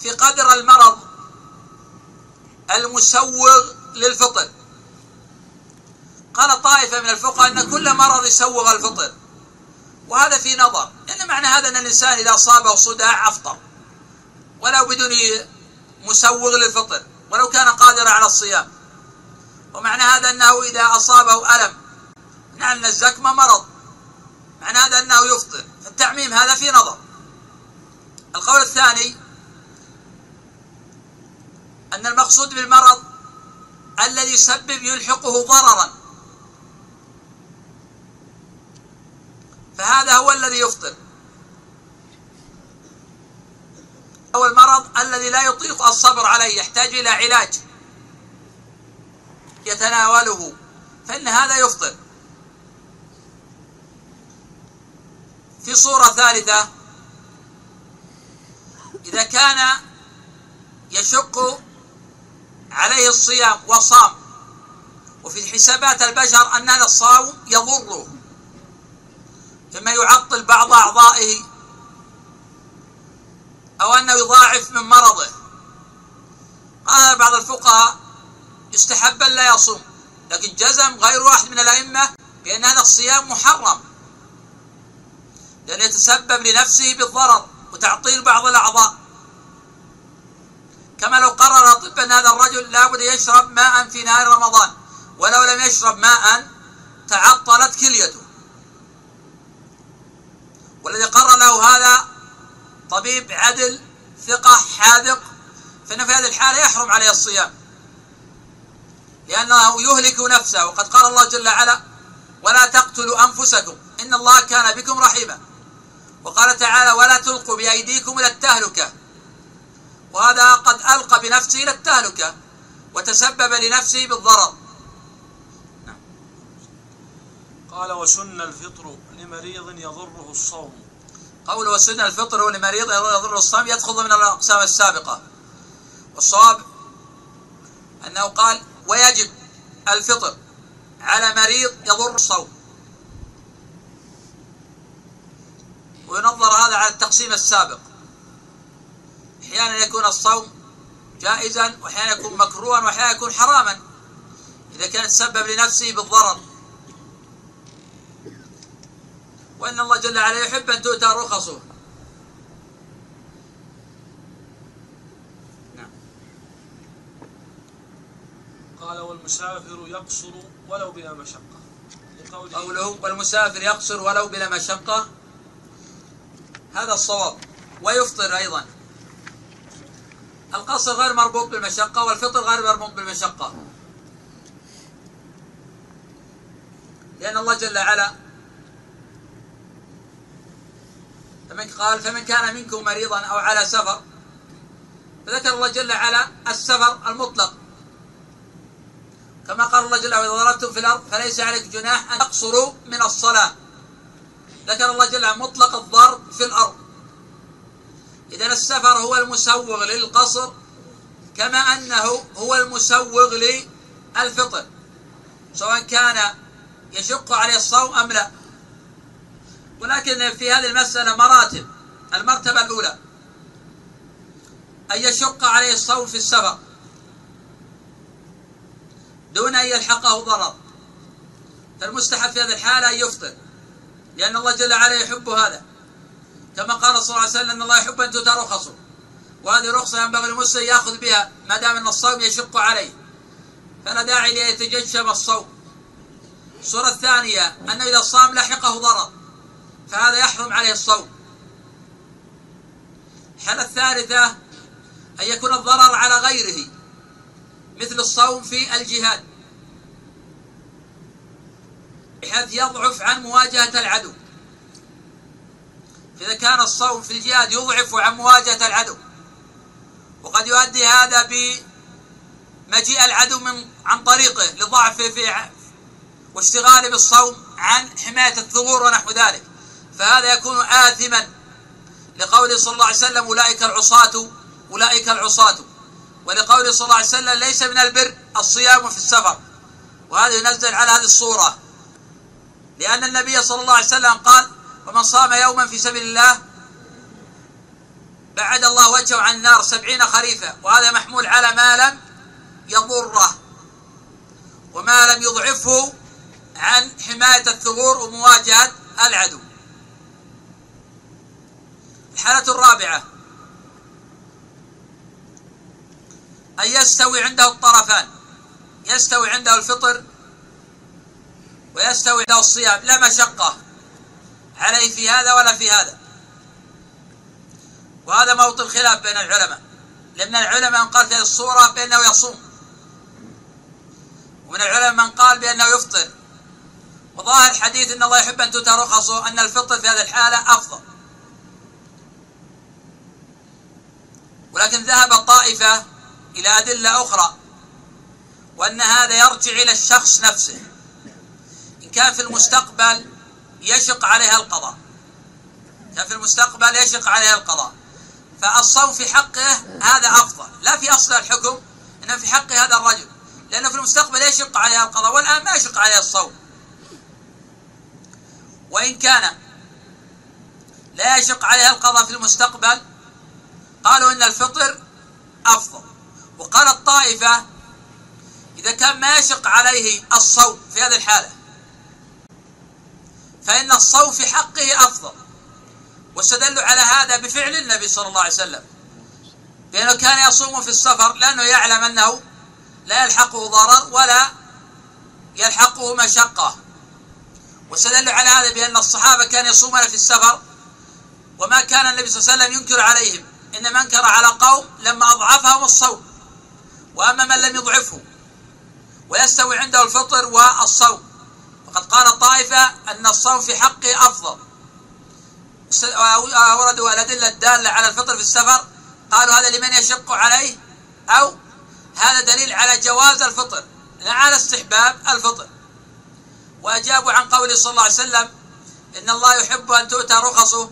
في قدر المرض المسوغ للفطر. قال طائفة من الفقهاء أن كل مرض يسوغ الفطر. وهذا في نظر. إن معنى هذا أن الإنسان إذا أصابه صداع أفطر. ولو بدون مسوغ للفطر ولو كان قادرا على الصيام. ومعنى هذا أنه إذا أصابه ألم معنى أن الزكمة مرض. معنى هذا أنه يفطر. التعميم هذا في نظر. القول الثاني أن المقصود بالمرض الذي يسبب يلحقه ضررا. فهذا هو الذي يفطر. هو المرض الذي لا يطيق الصبر عليه يحتاج إلى علاج. يتناوله. فإن هذا يفطر. في صورة ثالثة إذا كان يشق عليه الصيام وصام وفي حسابات البشر أن هذا الصوم يضره. فيما يعطل بعض أعضائه أو أنه يضاعف من مرضه. قال بعض الفقهاء يستحب أن لا يصوم لكن جزم غير واحد من الأئمة بأن هذا الصيام محرم. لأنه يتسبب لنفسه بالضرر وتعطيل بعض الأعضاء. كما لو قرر الأطباء أن هذا الرجل لابد يشرب ماء في نهار رمضان ولو لم يشرب ماء تعطلت كليته. والذي قرر له هذا طبيب عدل ثقة حاذق فإنه في هذه الحالة يحرم عليه الصيام. لأنه يهلك نفسه. وقد قال الله جل وعلا ولا تقتلوا أنفسكم إن الله كان بكم رحيما وقال تعالى ولا تلقوا بأيديكم إلى التهلكة وهذا قد ألقى بنفسه إلى التهلكة وتسبب لنفسه بالضرر. قال وسن الفطر لمريض يضره الصوم. قول وسن الفطر لمريض يضر الصوم يدخل ضمن الأقسام السابقة. والصواب أنه قال ويجب الفطر على مريض يضر الصوم. وينظر هذا على التقسيم السابق. أحيانا يكون الصوم جائزا وأحيانا يكون مكروها وأحيانا يكون حراما. إذا كان تسبب لنفسه بالضرر. وان الله جل وعلا يحب ان تؤتى رخصه نعم. قال والمسافر يقصر ولو بلا مشقة. قوله والمسافر يقصر ولو بلا مشقة. هذا الصواب. ويفطر أيضا. القصر غير مربوط بالمشقة والفطر غير مربوط بالمشقة. لأن الله جل وعلا فمن قال فمن كان منكم مريضا أو على سفر فذكر الله جل وعلا السفر المطلق. كما قال الله جل وعلا إذا ضربتم في الأرض فليس عليك جناح أن تقصروا من الصلاة. ذكر الله جل وعلا مطلق الضرب في الأرض. إذا السفر هو المسوغ للقصر كما أنه هو المسوغ للفطر سواء كان يشق عليه الصوم أم لا. ولكن في هذه المسألة مراتب. المرتبة الأولى. أن يشق عليه الصوم في السفر. دون أن يلحقه ضرر. فالمستحب في هذه الحالة أن يفطر. لأن الله جل وعلا يحب هذا. كما قال صلى الله عليه وسلم إن الله يحب أن تؤتى رخصه. وهذه رخصه ينبغي المسلم يأخذ بها ما دام أن الصوم يشق عليه. فلا داعي ليتجشم الصوم. الصورة الثانية أنه إذا صام لحقه ضرر. فهذا يحرم عليه الصوم. الحالة الثالثة أن يكون الضرر على غيره مثل الصوم في الجهاد. بحيث يضعف عن مواجهة العدو. إذا كان الصوم في الجهاد يضعف عن مواجهة العدو. وقد يؤدي هذا بمجيء العدو من عن طريقه لضعفه في واشتغاله بالصوم عن حماية الثغور ونحو ذلك. فهذا يكون آثما لقوله صلى الله عليه وسلم أولئك العصاة أولئك العصاة. ولقوله صلى الله عليه وسلم ليس من البر الصيام في السفر. وهذا ينزل على هذه الصورة. لأن النبي صلى الله عليه وسلم قال ومن صام يوما في سبيل الله بعد الله وجهه عن النار سبعين خريفا وهذا محمول على ما لم يضره. وما لم يضعفه عن حماية الثغور ومواجهة العدو. الحالة الرابعة. أن يستوي عنده الطرفان. يستوي عنده الفطر. ويستوي عنده الصيام. لا مشقة. عليه في هذا ولا في هذا. وهذا موطن خلاف بين العلماء. لأن العلماء من قال في الصورة بأنه يصوم. ومن العلماء من قال بأنه يفطر. وظاهر الحديث أن الله يحب أن تؤتى رخصه أن الفطر في هذه الحالة أفضل. ولكن ذهب طائفة إلى أدلة أخرى وأن هذا يرجع إلى الشخص نفسه. إن كان في المستقبل يشق عليها القضاء. كان في المستقبل يشق عليها القضاء. فالصوم في حقه هذا أفضل. لا في أصل الحكم إنما في حق هذا الرجل. لأنه في المستقبل يشق عليها القضاء والآن ما يشق عليها الصوم. وإن كان لا يشق عليها القضاء في المستقبل قالوا إن الفطر أفضل. وقال الطائفة إذا كان ما يشق عليه الصوم في هذه الحالة فإن الصوم في حقه أفضل. واستدلوا على هذا بفعل النبي صلى الله عليه وسلم. بأنه كان يصوم في السفر لأنه يعلم أنه لا يلحقه ضرر ولا يلحقه مشقة. واستدلوا على هذا بأن الصحابة كانوا يصومون في السفر وما كان النبي صلى الله عليه وسلم ينكر عليهم. إنما أنكر على قوم لما أضعفهم الصوم وأما من لم يضعفه ويستوي عنده الفطر والصوم. فقد قال الطائفة أن الصوم في حقه أفضل. وردوا الأدلة الدالة على الفطر في السفر. قالوا هذا لمن يشق عليه؟ أو هذا دليل على جواز الفطر لا على استحباب الفطر. وأجابوا عن قوله صلى الله عليه وسلم إن الله يحب أن تؤتى رخصه.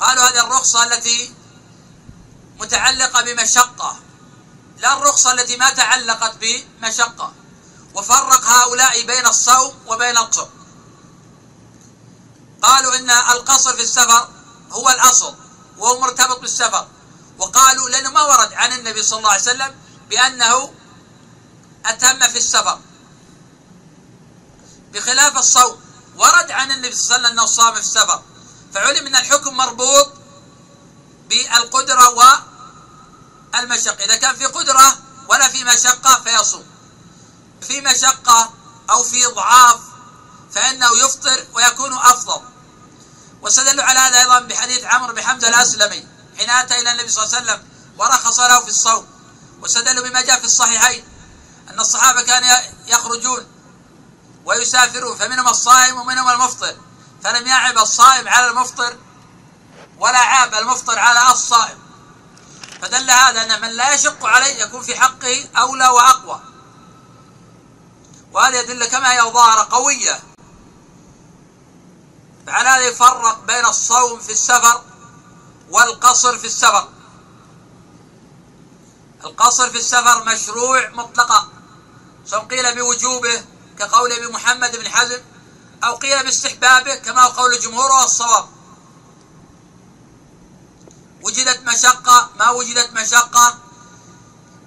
قالوا هذه الرخصة التي متعلقة بمشقة. لا الرخصة التي ما تعلقت بمشقة. وفرق هؤلاء بين الصوم وبين القصر قالوا إن القصر في السفر هو الأصل وهو مرتبط بالسفر. وقالوا لأنه ما ورد عن النبي صلى الله عليه وسلم بأنه أتم في السفر. بخلاف الصوم ورد عن النبي صلى الله عليه وسلم أنه صام في السفر. فعلم أن الحكم مربوط بالقدرة والمشقة. إذا كان في قدرة ولا في مشقة فيصوم. في مشقة أو في ضعاف فإنه يفطر ويكون أفضل. واستدلوا على هذا أيضا بحديث عمرو بن حمزة الأسلمي. حين أتى إلى النبي صلى الله عليه وسلم ورخص له في الصوم. واستدلوا بما جاء في الصحيحين. أن الصحابة كانوا يخرجون ويسافرون. فمنهم الصائم ومنهم المفطر. فلم يعب الصائم على المفطر ولا عاب المفطر على الصائم. فدل هذا أن من لا يشق عليه يكون في حقه أولى وأقوى. وهذه أدلة كما هي ظاهرة قوية. فعلى هذا يفرق بين الصوم في السفر والقصر في السفر. القصر في السفر مشروع مطلقا. سواء قيل بوجوبه كقول ابي محمد بن حزم أو قيل باستحبابه كما هو قول الجمهور والصواب. وجدت مشقة ما وجدت مشقة.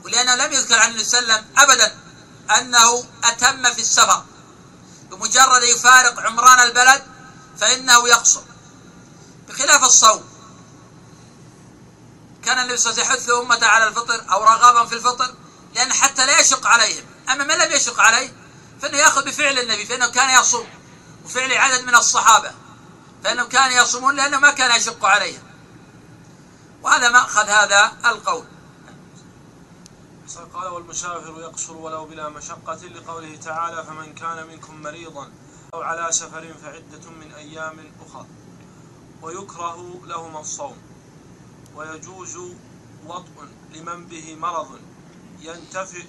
ولأنه لم يذكر عن النبي صلى الله عليه وسلم أبدا أنه أتم في السفر. بمجرد يفارق عمران البلد فإنه يقصر بخلاف الصوم. كان النبي صلى الله عليه وسلم يحث أمته على الفطر أو رغبهم في الفطر لأن حتى لا يشق عليهم. أما من لم يشق عليه فإنه يأخذ بفعل النبي فإنه كان يصوم. وفعل عدد من الصحابة فإنهم كانوا يصومون لأنه ما كان يشق عليهم. وهذا مأخذ هذا القول. قال والمسافر يقصر ولو بلا مشقة لقوله تعالى فمن كان منكم مريضا أو على سفر فعدة من أيام أخر. ويكره لهما الصوم. ويجوز وطء لمن به مرض ينتفع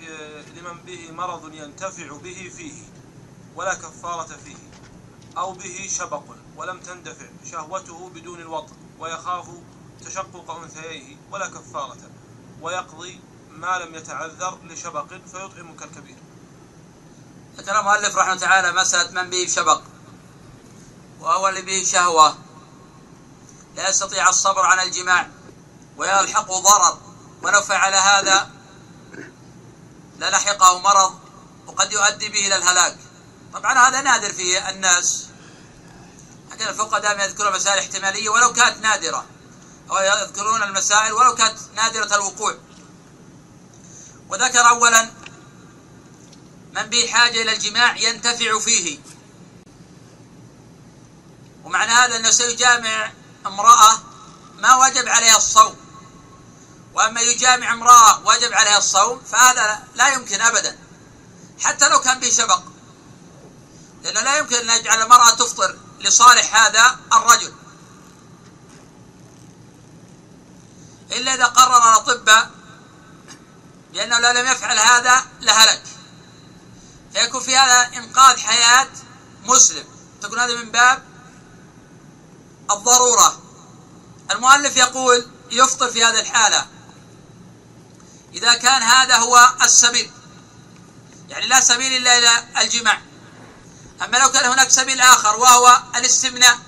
لمن به مرض ينتفع به فيه ولا كفارة فيه. أو به شبق ولم تندفع شهوته بدون الوطء. ويخاف تشقق أنثييه ولا كفارة ويقضي ما لم يتعذر لشبق فيطعم كالكبير. ذكر المؤلف رحمه الله تعالى مسألة من به شبق وهو اللي به شهوة. لا يستطيع الصبر عن الجماع ويلحقه ضرر ولو فعل هذا. للحقه مرض وقد يؤدي به إلى الهلاك. طبعا هذا نادر في الناس لكن الفقهاء دائما يذكرون مسائل احتمالية ولو كانت نادرة. أو يذكرون المسائل ولو كانت نادرة الوقوع. وذكر أولا من به حاجة إلى الجماع ينتفع فيه. ومعنى هذا أنه سيجامع امرأة ما وجب عليها الصوم. وأما يجامع امرأة وجب عليها الصوم فهذا لا يمكن أبدا. حتى لو كان به شبق لأنه لا يمكن أن يجعل المرأة تفطر لصالح هذا الرجل. إلا إذا قرر الأطباء بأنه لو لم يفعل هذا لهلك. فيكون في هذا إنقاذ حياة مسلم. تكون هذا من باب الضرورة. المؤلف يقول يفطر في هذه الحالة. إذا كان هذا هو السبيل. يعني لا سبيل إلا إلى الجماع. أما لو كان هناك سبيل آخر وهو الاستمناء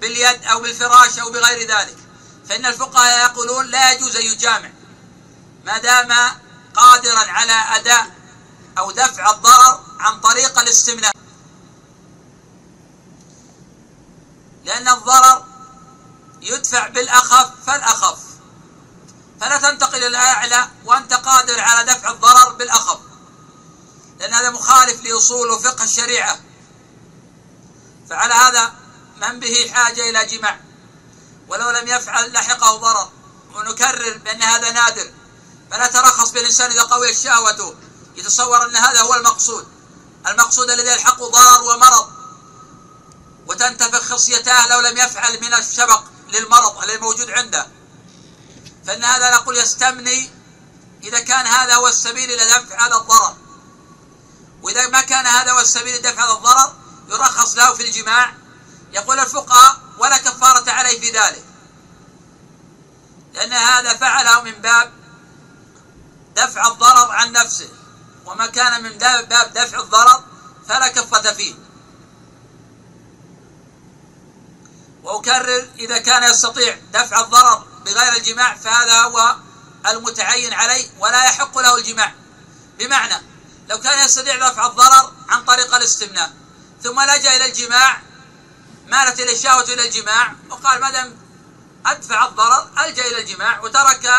باليد أو بالفراش أو بغير ذلك. فإن الفقهاء يقولون لا يجوز أن يجامع ما دام قادرا على أداء أو دفع الضرر عن طريق الاستمناء. لأن الضرر يدفع بالأخف فالأخف. فلا تنتقل إلى الأعلى وأنت قادر على دفع الضرر بالأخف. لأن هذا مخالف لأصول وفقه الشريعة. فعلى هذا من به حاجة إلى جماع. ولو لم يفعل لحقه ضرر ونكرر بأن هذا نادر. فلا ترخص بالإنسان إذا قوي شهوته. يتصور أن هذا هو المقصود. المقصود الذي يلحقه ضرر ومرض. وتنتفخ خصيته لو لم يفعل من الشبق للمرض الذي موجود عنده. فإن هذا نقول يستمني إذا كان هذا هو السبيل إلى دفع هذا الضرر. وإذا ما كان هذا هو السبيل لدفع هذا الضرر يرخص له في الجماع يقول الفقهاء ولا كفارة عليه في ذلك. لأن هذا فعله من باب دفع الضرر عن نفسه. وما كان من باب دفع الضرر فلا كفة فيه. وأكرر إذا كان يستطيع دفع الضرر بغير الجماع فهذا هو المتعين عليه ولا يحق له الجماع. بمعنى لو كان يستطيع دفع الضرر عن طريق الاستمناء ثم لجأ إلى الجماع مالت إلى الشهوة إلى الجماع وقال ما دام أدفع الضرر ألجأ إلى الجماع وترك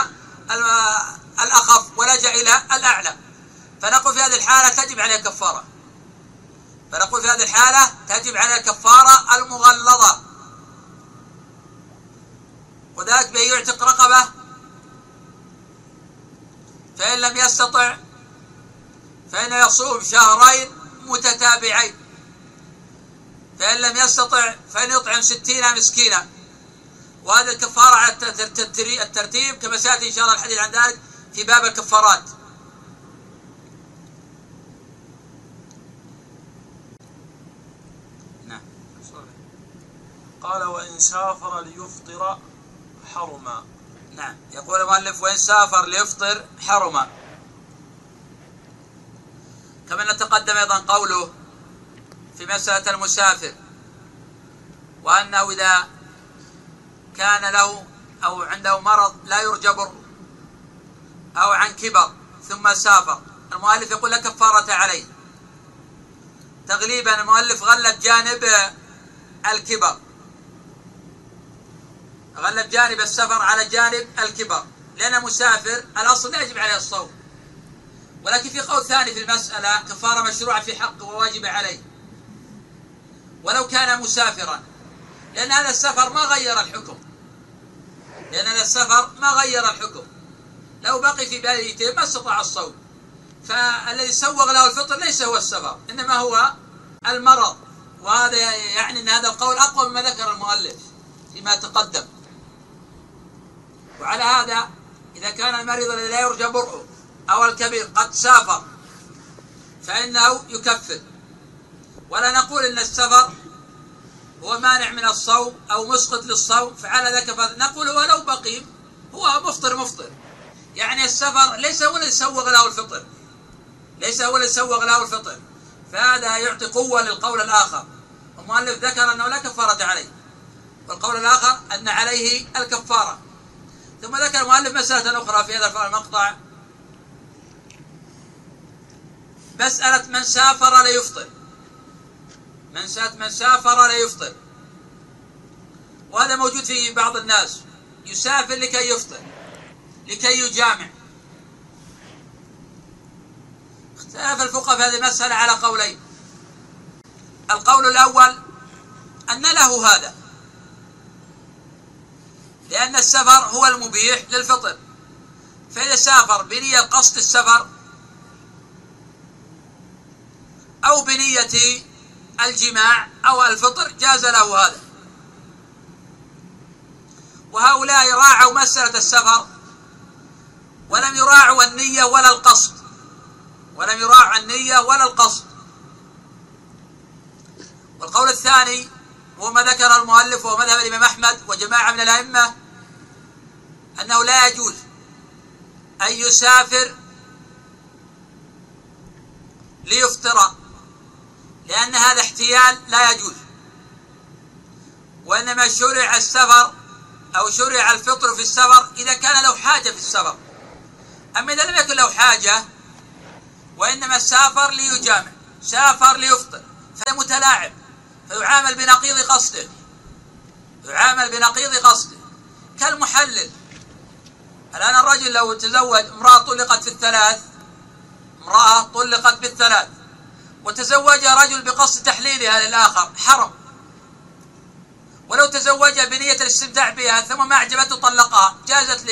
الأخف ولجأ إلى الأعلى. فنقول في هذه الحالة تجب عليه كفارة فنقول في هذه الحالة تجب عليه الكفارة المغلظة. وذلك بأن يعتق رقبة. فإن لم يستطع فإنه يصوم شهرين متتابعين. فإن لم يستطع فإن يطعم ستين مسكينا وهذا الكفارة على الترتيب كما سيأتي إن شاء الله الحديث عن ذلك في باب الكفارات. نعم. قال وإن سافر ليفطر حرما. نعم. يقول المؤلف وإن سافر ليفطر حرما. كما نتقدم أيضا قوله في مسألة المسافر وأنه إذا كان له أو عنده مرض لا يرجى بر أو عن كبر ثم سافر المؤلف يقول لا كفارة عليه. تغليبا المؤلف غلب جانب الكبر غلب جانب السفر على جانب الكبر لأن مسافر الأصل لا يجب عليه الصوم. ولكن في قول ثاني في المسألة كفارة مشروعة في حقه وواجب عليه. ولو كان مسافرا. لأن هذا السفر ما غير الحكم. لأن السفر ما غير الحكم. لو بقي في بلده ما استطاع الصوم. فالذي سوغ له الفطر ليس هو السفر إنما هو المرض. وهذا يعني أن هذا القول أقوى مما ذكر المؤلف فيما تقدم. وعلى هذا إذا كان المريض الذي لا يرجى برؤه أو الكبير قد سافر فإنه يكفر. ولا نقول إن السفر هو مانع من الصوم أو مسقط للصوم فعلى ذاك نقول ولو بقي هو مفطر مفطر. يعني السفر ليس هو الذي سوغ له الفطر. ليس هو الذي سوغ له الفطر. فهذا يعطي قوة للقول الآخر. المؤلف ذكر أنه لا كفارة عليه. والقول الآخر أن عليه الكفارة. ثم ذكر المؤلف مسألة أخرى في هذا المقطع. مسألة من سافر ليفطر. من من سافر ليفطر وهذا موجود في بعض الناس. يسافر لكي يفطر لكي يجامع. اختلف الفقهاء في هذه المسألة على قولين. القول الأول أن له هذا. لأن السفر هو المبيح للفطر. فإذا سافر بنية قصد السفر أو بنية الجماع أو الفطر جاز له هذا. وهؤلاء راعوا مسألة السفر ولم يراعوا النية ولا القصد. ولم يراعوا النية ولا القصد. والقول الثاني هو ما ذكر المؤلف وهو مذهب الإمام أحمد وجماعة من الأئمة أنه لا يجوز أن يسافر ليفطر لأن هذا احتيال لا يجوز. وإنما شرع السفر أو شرع الفطر في السفر إذا كان له حاجة في السفر. أما إذا لم يكن له حاجة وإنما سافر ليجامع سافر ليفطر فهذا متلاعب فيعامل بنقيض قصده يعامل بنقيض قصده. كالمحلل الآن الرجل لو تزوج امرأة طلقت في الثلاث امرأة طلقت بالثلاث وتزوجها رجل بقصد تحليلها للآخر حرم ولو تزوجها بنية الاستمتاع بها ثم ما أعجبته طلقها. جازت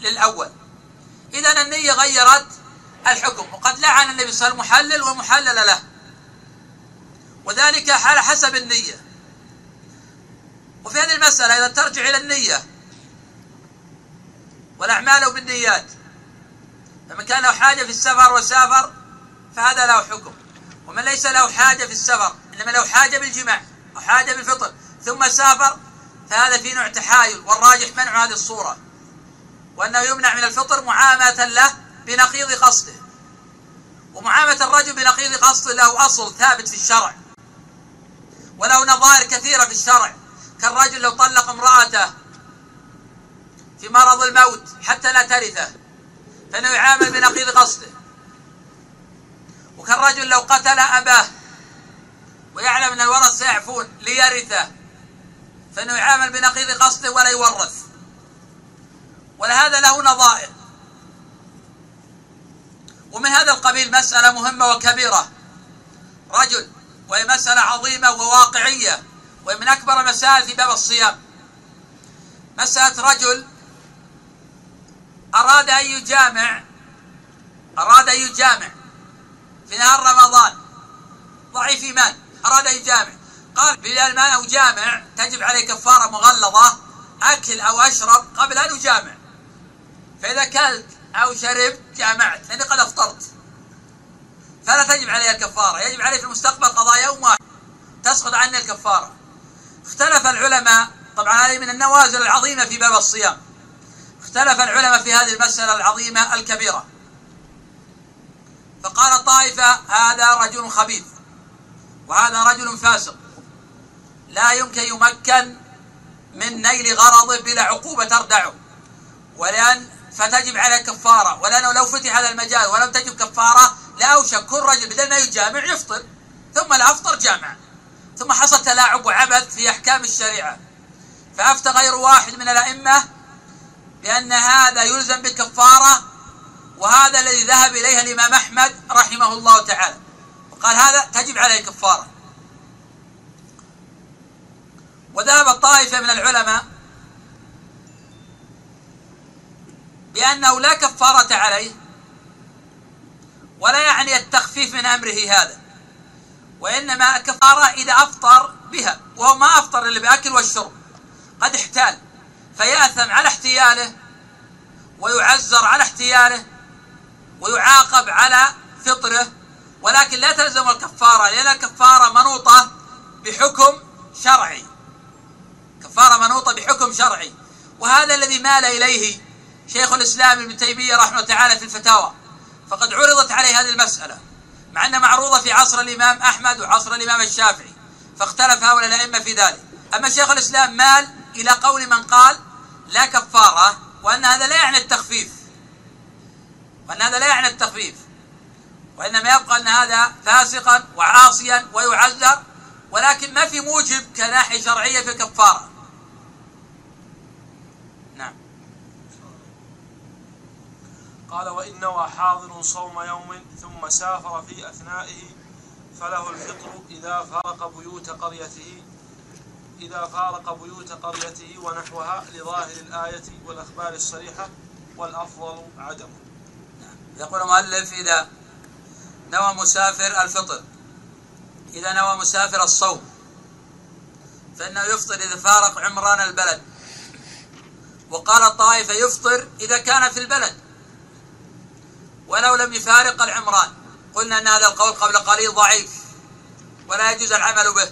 للأول. إذا النية غيرت الحكم. وقد لعن النبي صلى الله عليه وسلم محلل ومحلل له. وذلك على حسب النية. وفي هذه المسألة إذا ترجع إلى النية. والأعمال بالنيات. فمن كان له حاجة في السفر وسافر فهذا له حكم. ومن ليس له حاجة في السفر إنما له حاجة بالجماع أو حاجة بالفطر ثم سافر فهذا في نوع تحايل والراجح منع هذه الصورة. وأنه يمنع من الفطر معاملة له بنقيض قصده. ومعاملة الرجل بنقيض قصده له أصل ثابت في الشرع. وله نظائر كثيرة في الشرع. كالرجل لو طلق امرأته في مرض الموت حتى لا ترثه فإنه يعامل بنقيض قصده. وكالرجل لو قتل أباه ويعلم أن الورث سيعفون ليرثه فإنه يعامل بنقيض قصده ولا يورث. ولهذا له نظائر. ومن هذا القبيل مسألة مهمة وكبيرة. رجل وهي مسألة عظيمة وواقعية وهي من أكبر مسائل في باب الصيام. مسألة رجل أراد أن يجامع أراد أن يجامع. في نهار رمضان. ضعيف إيمان أراد أن يجامع. قال بدل ما أجامع تجب عليه كفارة مغلظة أكل أو أشرب قبل أن أجامع فإذا أكلت أو شربت جامعت لأني قد أفطرت. فلا تجب عليه الكفارة. يجب عليه في المستقبل قضاء يوم واحد. تسقط عني الكفارة. اختلف العلماء طبعا هذه من النوازل العظيمة في باب الصيام. اختلف العلماء في هذه المسألة العظيمة الكبيرة. فقال طائفة هذا رجل خبيث وهذا رجل فاسق. لا يمكن يمكن من نيل غرضه بلا عقوبة تردعه. ولأن فتجب عليه كفارة ولأنه لو فتح هذا المجال ولم تجب كفارة لأوشك كل رجل بدل ما يجامع يفطر ثم لا جامع. ثم حصل تلاعب وعبث في أحكام الشريعة. فأفتى غير واحد من الأئمة بأن هذا يلزم بالكفارة وهذا الذي ذهب إليه الإمام أحمد رحمه الله تعالى. وقال هذا تجب عليه كفارة. وذهب الطائفة من العلماء بأنه لا كفارة عليه ولا يعني التخفيف من أمره هذا وإنما الكفارة إذا أفطر بها وهو ما أفطر إلا بأكل والشرب. قد احتال فيأثم على احتياله ويعزر على احتياله ويعاقب على فطره ولكن لا تلزم الكفارة لأن الكفارة منوطة بحكم شرعي. كفارة منوطة بحكم شرعي. وهذا الذي مال إليه شيخ الإسلام ابن تيمية رحمه تعالى في الفتاوى. فقد عرضت عليه هذه المسألة. مع أنها معروضة في عصر الإمام أحمد وعصر الإمام الشافعي. فاختلف هؤلاء الأئمة في ذلك. أما شيخ الإسلام مال إلى قول من قال لا كفارة وأن هذا لا يعني التخفيف. وأن هذا لا يعني التخفيف وإنما يبقى أن هذا فاسقا وعاصيا ويعذر ولكن ما في موجب كناحية شرعية في الكفارة نعم قال وإن نوى حاضر صوم يوم ثم سافر في أثنائه فله الفطر إذا فارق بيوت قريته إذا فارق بيوت قريته ونحوها لظاهر الآية والأخبار الصريحة والأفضل عدمه. يقول المؤلف إذا نوى مسافر الفطر إذا نوى مسافر الصوم فإنه يفطر إذا فارق عمران البلد. وقال الطائفة يفطر إذا كان في البلد ولو لم يفارق العمران. قلنا أن هذا القول قبل قليل ضعيف ولا يجوز العمل به.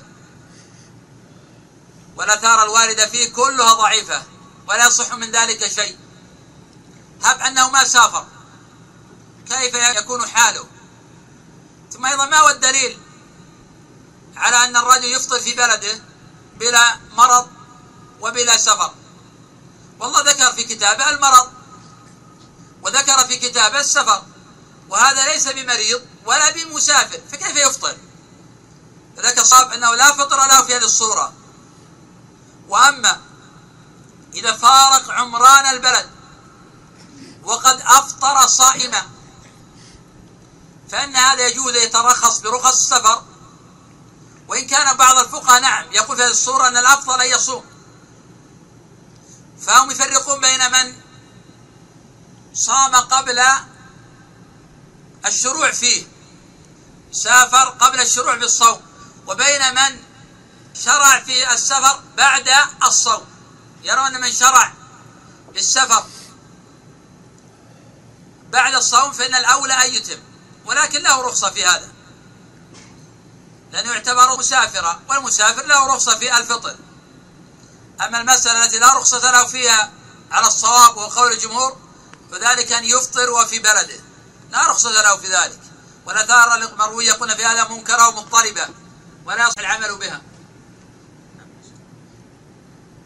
والآثار الواردة فيه كلها ضعيفة ولا يصح من ذلك شيء. هب أنه ما سافر. كيف يكون حاله؟ ثم أيضا ما هو الدليل على أن الرجل يفطر في بلده بلا مرض وبلا سفر؟ والله ذكر في كتابه المرض وذكر في كتابه السفر وهذا ليس بمريض ولا بمسافر فكيف يفطر؟ فذاك الصواب أنه لا فطر له في هذه الصورة. وأما إذا فارق عمران البلد وقد أفطر صائما فإن هذا يجوز يترخص برخص السفر. وإن كان بعض الفقهاء نعم يقول في هذه الصورة أن الأفضل أن يصوم. فهم يفرقون بين من صام قبل الشروع فيه سافر قبل الشروع بالصوم وبين من شرع في السفر بعد الصوم. يرون من شرع بالسفر بعد الصوم فإن الأولى أن يتم. ولكن له رخصة في هذا. لأنه يعتبر مسافرا والمسافر له رخصة في الفطر. أما المسألة التي لا رخصة له فيها على الصواب وقول الجمهور فذلك أن يفطر وفي بلده. لا رخصة له في ذلك. والآثار المروية قلنا في هذا منكرة ومضطربة ولا يصح العمل بها.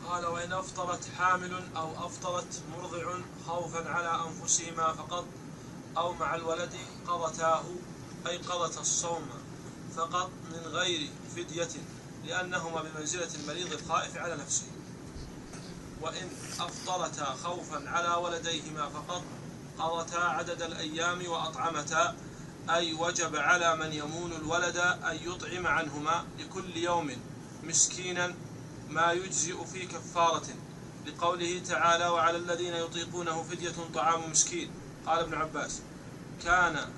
قال وإن أفطرت حامل أو أفطرت مرضع خوفا على أنفسهما فقط أو مع الولد قضتاه أي قضت الصوم فقط من غير فدية لأنهما بمنزلة المريض الخائف على نفسه. وإن أفطرتا خوفا على ولديهما فقط قضتا عدد الأيام وأطعمتا أي وجب على من يمون الولد أن يطعم عنهما لكل يوم مسكينا ما يجزئ في كفارة. لقوله تعالى وعلى الذين يطيقونه فدية طعام مسكين قال ابن عباس كان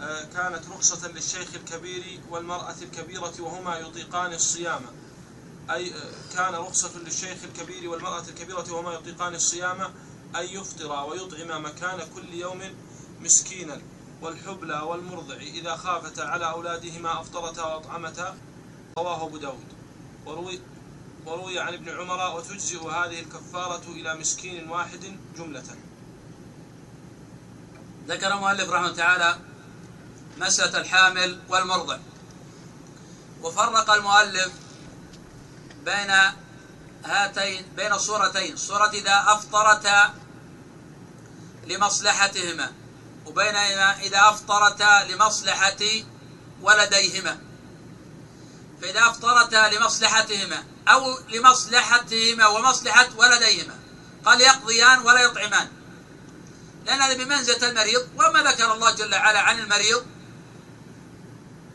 آه، كانت رخصة للشيخ الكبير والمرأة الكبيرة وهما يطيقان الصيام. أي آه، كان رخصة للشيخ الكبير والمرأة الكبيرة وهما يطيقان الصيام أن يفطرا ويطعما مكان كل يوم مسكينا. والحبلى والمرضع إذا خافتا على أولادهما أفطرتا وأطعمتا رواه أبو داود. وروي, وروي عن ابن عمر وتجزئ هذه الكفارة إلى مسكين واحد جملة. ذكر المؤلف رحمه تعالى مسألة الحامل والمرضع. وفرق المؤلف بين هاتين بين الصورتين صورة إذا أفطرتا لمصلحتهما وبين إذا أفطرتا لمصلحة ولديهما. فإذا أفطرتا لمصلحتهما أو لمصلحتهما ومصلحة ولديهما قال يقضيان ولا يطعمان. لأن هذا بمنزلة المريض وما ذكر الله جل وعلا عن المريض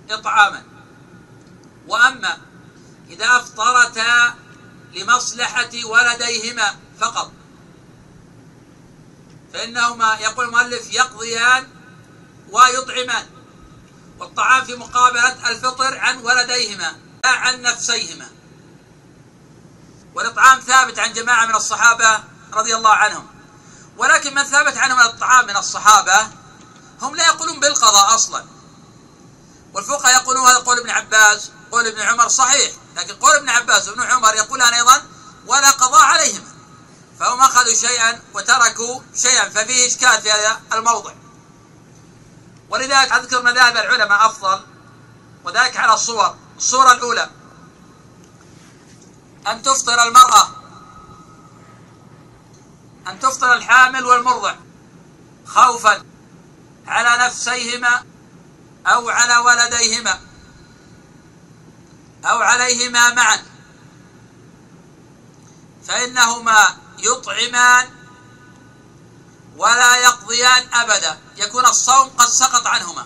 إطعاما. وأما إذا أفطرتا لمصلحة ولديهما فقط. فإنهما يقول المؤلف يقضيان ويطعمان. والطعام في مقابلة الفطر عن ولديهما لا عن نفسيهما. والإطعام ثابت عن جماعة من الصحابة رضي الله عنهم. ولكن من ثابت عنهم الطعام من الصحابة هم لا يقولون بالقضاء أصلا. والفقهاء يقولون هذا قول ابن عباس قول ابن عمر صحيح لكن قول ابن عباس وابن عمر يقولان أيضا ولا قضاء عليهما فهم أخذوا شيئا وتركوا شيئا ففيه إشكال في هذا الموضع. ولذلك أذكر مذاهب العلماء أفضل وذلك على الصور. الصورة الأولى أن تفطر المرأة أن تفطر الحامل والمرضع خوفا على نفسيهما أو على ولديهما أو عليهما معا فإنهما يطعمان ولا يقضيان أبدا يكون الصوم قد سقط عنهما.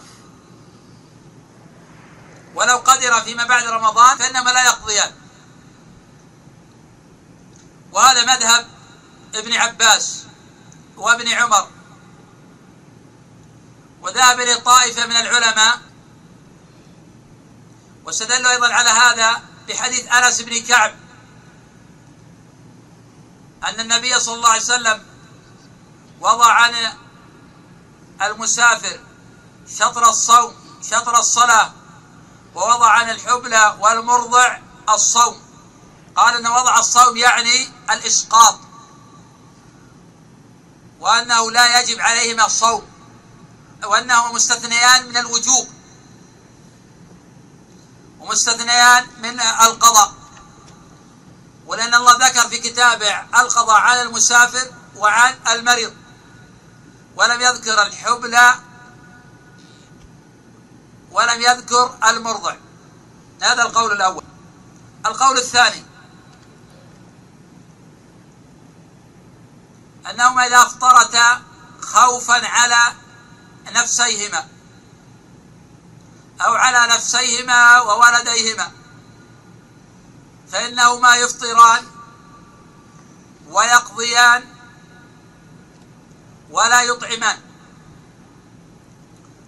ولو قدر فيما بعد رمضان فإنما لا يقضيان. وهذا مذهب ابن عباس وابن عمر وذهب إليه طائفة من العلماء واستدلوا أيضا على هذا بحديث أنس بن كعب أن النبي صلى الله عليه وسلم وضع عن المسافر شطر الصوم شطر الصلاة ووضع عن الحبلى والمرضع الصوم. قال أن وضع الصوم يعني الإسقاط. وأنه لا يجب عليهما الصوم وأنهما مستثنيان من الوجوب ومستثنيان من القضاء. ولأن الله ذكر في كتابه القضاء على المسافر وعن المريض ولم يذكر الحبلى ولم يذكر المرضع. هذا القول الأول. القول الثاني أنهما إذا افطرتا خوفا على نفسيهما أو على نفسيهما وولديهما فإنهما يفطران ويقضيان ولا يطعمان.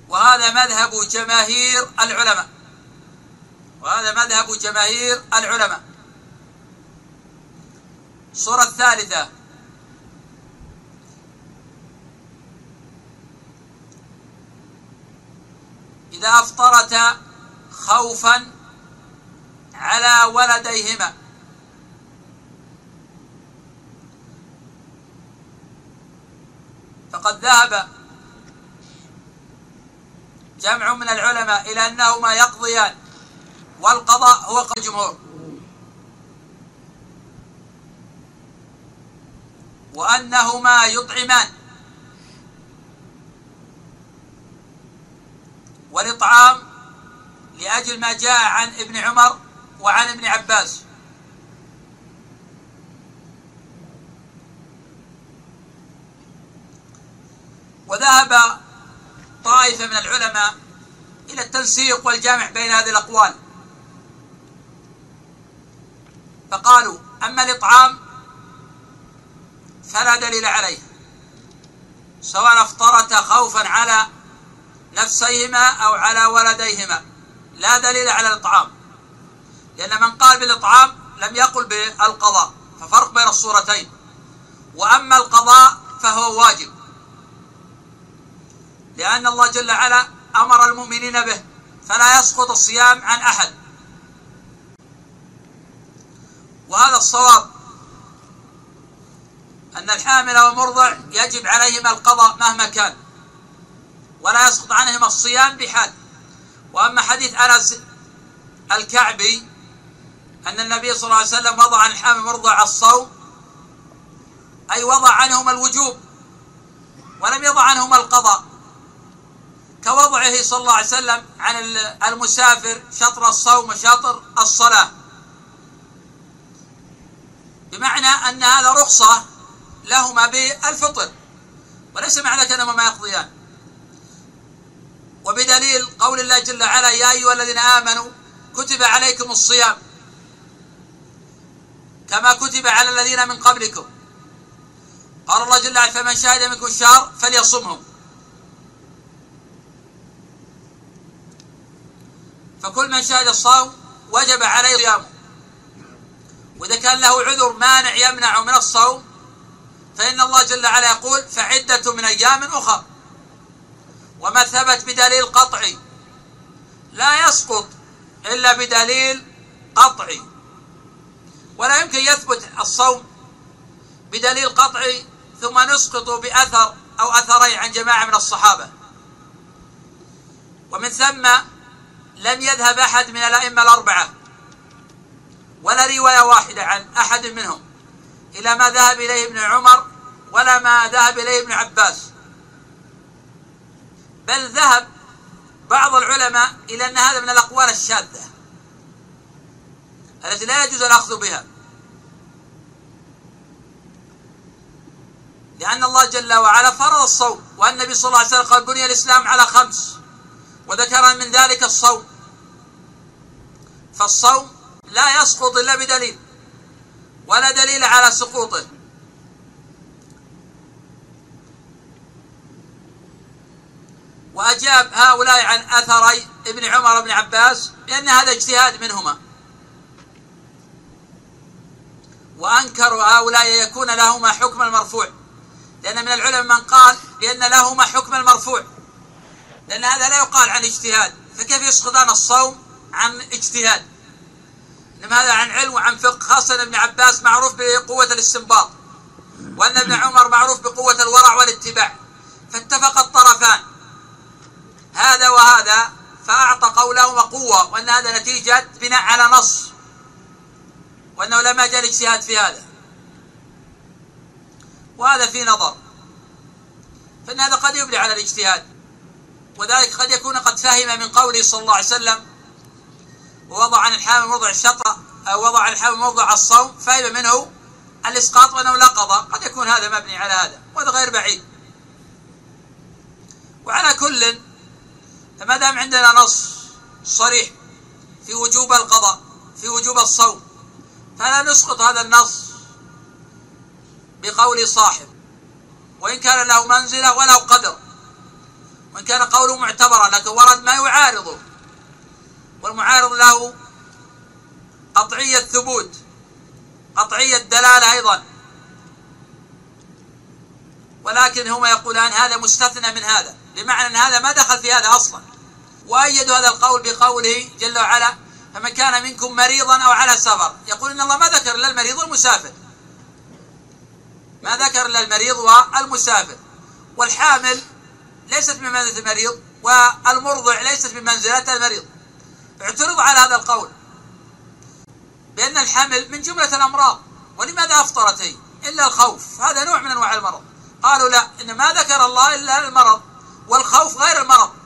وهذا مذهب جماهير العلماء وهذا مذهب جماهير العلماء. الصورة الثالثة. إذا أفطرتا خوفا على ولديهما. فقد ذهب جمع من العلماء إلى أنهما يقضيان والقضاء هو قول الجمهور. وأنهما يطعمان. والإطعام لأجل ما جاء عن ابن عمر وعن ابن عباس. وذهب طائفة من العلماء إلى التنسيق والجامع بين هذه الأقوال. فقالوا أما الإطعام فلا دليل عليه سواء أفطرت خوفا على نفسيهما أو على ولديهما. لا دليل على الإطعام. لأن من قال بالإطعام لم يقل بالقضاء ففرق بين الصورتين. وأما القضاء فهو واجب. لأن الله جل وعلا أمر المؤمنين به فلا يسقط الصيام عن أحد. وهذا الصواب أن الحامل والمرضع يجب عليهما القضاء مهما كان. ولا يسقط عنهما الصيام بحال. وأما حديث أنس الكعبي أن النبي صلى الله عليه وسلم وضع عن الحامل والمرضع الصوم أي وضع عنهما الوجوب ولم يضع عنهما القضاء. كوضعه صلى الله عليه وسلم عن المسافر شطر الصوم وشطر الصلاة. بمعنى أن هذا رخصة لهما بالفطر وليس معنى كأنهما ما يقضيان. وبدليل قول الله جل وعلا يا أيها الذين آمنوا كتب عليكم الصيام كما كتب على الذين من قبلكم. قال الله جل وعلا فمن شهد منكم الشهر فليصمه. فكل من شهد الصوم وجب عليه صيامه. وإذا كان له عذر مانع يمنع من الصوم فإن الله جل وعلا يقول فعدة من أيام أخرى وما ثبت بدليل قطعي. لا يسقط إلا بدليل قطعي. ولا يمكن يثبت الصوم بدليل قطعي ثم نسقط بأثر أو أثرين عن جماعة من الصحابة. ومن ثم لم يذهب أحد من الأئمة الأربعة ولا رواية واحدة عن أحد منهم إلى ما ذهب إليه ابن عمر ولا ما ذهب إليه ابن عباس. بل ذهب بعض العلماء إلى أن هذا من الأقوال الشاذة التي لا يجوز الأخذ بها. لأن الله جل وعلا فرض الصوم وأن النبي صلى الله عليه وسلم قال بني الإسلام على خمس وذكر من ذلك الصوم. فالصوم لا يسقط إلا بدليل ولا دليل على سقوطه. وأجاب هؤلاء عن أثري ابن عمر بن عباس بأن هذا اجتهاد منهما. وأنكروا هؤلاء يكون لهما حكم المرفوع. لأن من العلماء من قال بأن لهما حكم المرفوع. لأن هذا لا يقال عن اجتهاد. فكيف يسقطان الصوم عن اجتهاد؟ إنما هذا عن علم وعن فقه خاصة ابن عباس معروف بقوة الاستنباط وأن ابن عمر معروف بقوة الورع والاتباع. فاتفق الطرفان. هذا وهذا فأعطى قولهما قوة وأن هذا نتيجة بناء على نص وأنه لم يجعل اجتهاد في هذا. وهذا في نظر فإن هذا قد يبدي على الاجتهاد وذلك قد يكون قد فهم من قوله صلى الله عليه وسلم ووضع عن الحامل موضع الشطر أو وضع عن الحامل موضع الصوم فهم منه الإسقاط وأنه لا قضاء. قد يكون هذا مبني على هذا وهذا غير بعيد. وعلى كل فما دام عندنا نص صريح في وجوب القضاء في وجوب الصوم فلا نسقط هذا النص بقول صاحب. وإن كان له منزلة وله قدر وإن كان قوله معتبرا لكن ورد ما يعارضه والمعارض له قطعية ثبوت قطعية دلالة أيضا. ولكن هما يقولان هذا مستثنى من هذا بمعنى أن هذا ما دخل في هذا أصلا. وأيدوا هذا القول بقوله جل وعلا فمن كان منكم مريضا أو على سفر. يقول إن الله ما ذكر إلا المريض والمسافر. ما ذكر إلا المريض والمسافر. والحامل ليست بمنزلة المريض والمرضع ليست بمنزلة المريض. اعترض على هذا القول. بأن الحمل من جملة الأمراض ولماذا أفطرت هي؟ إلا الخوف. هذا نوع من أنواع المرض. قالوا لا إن ما ذكر الله إلا المرض والخوف غير المرض.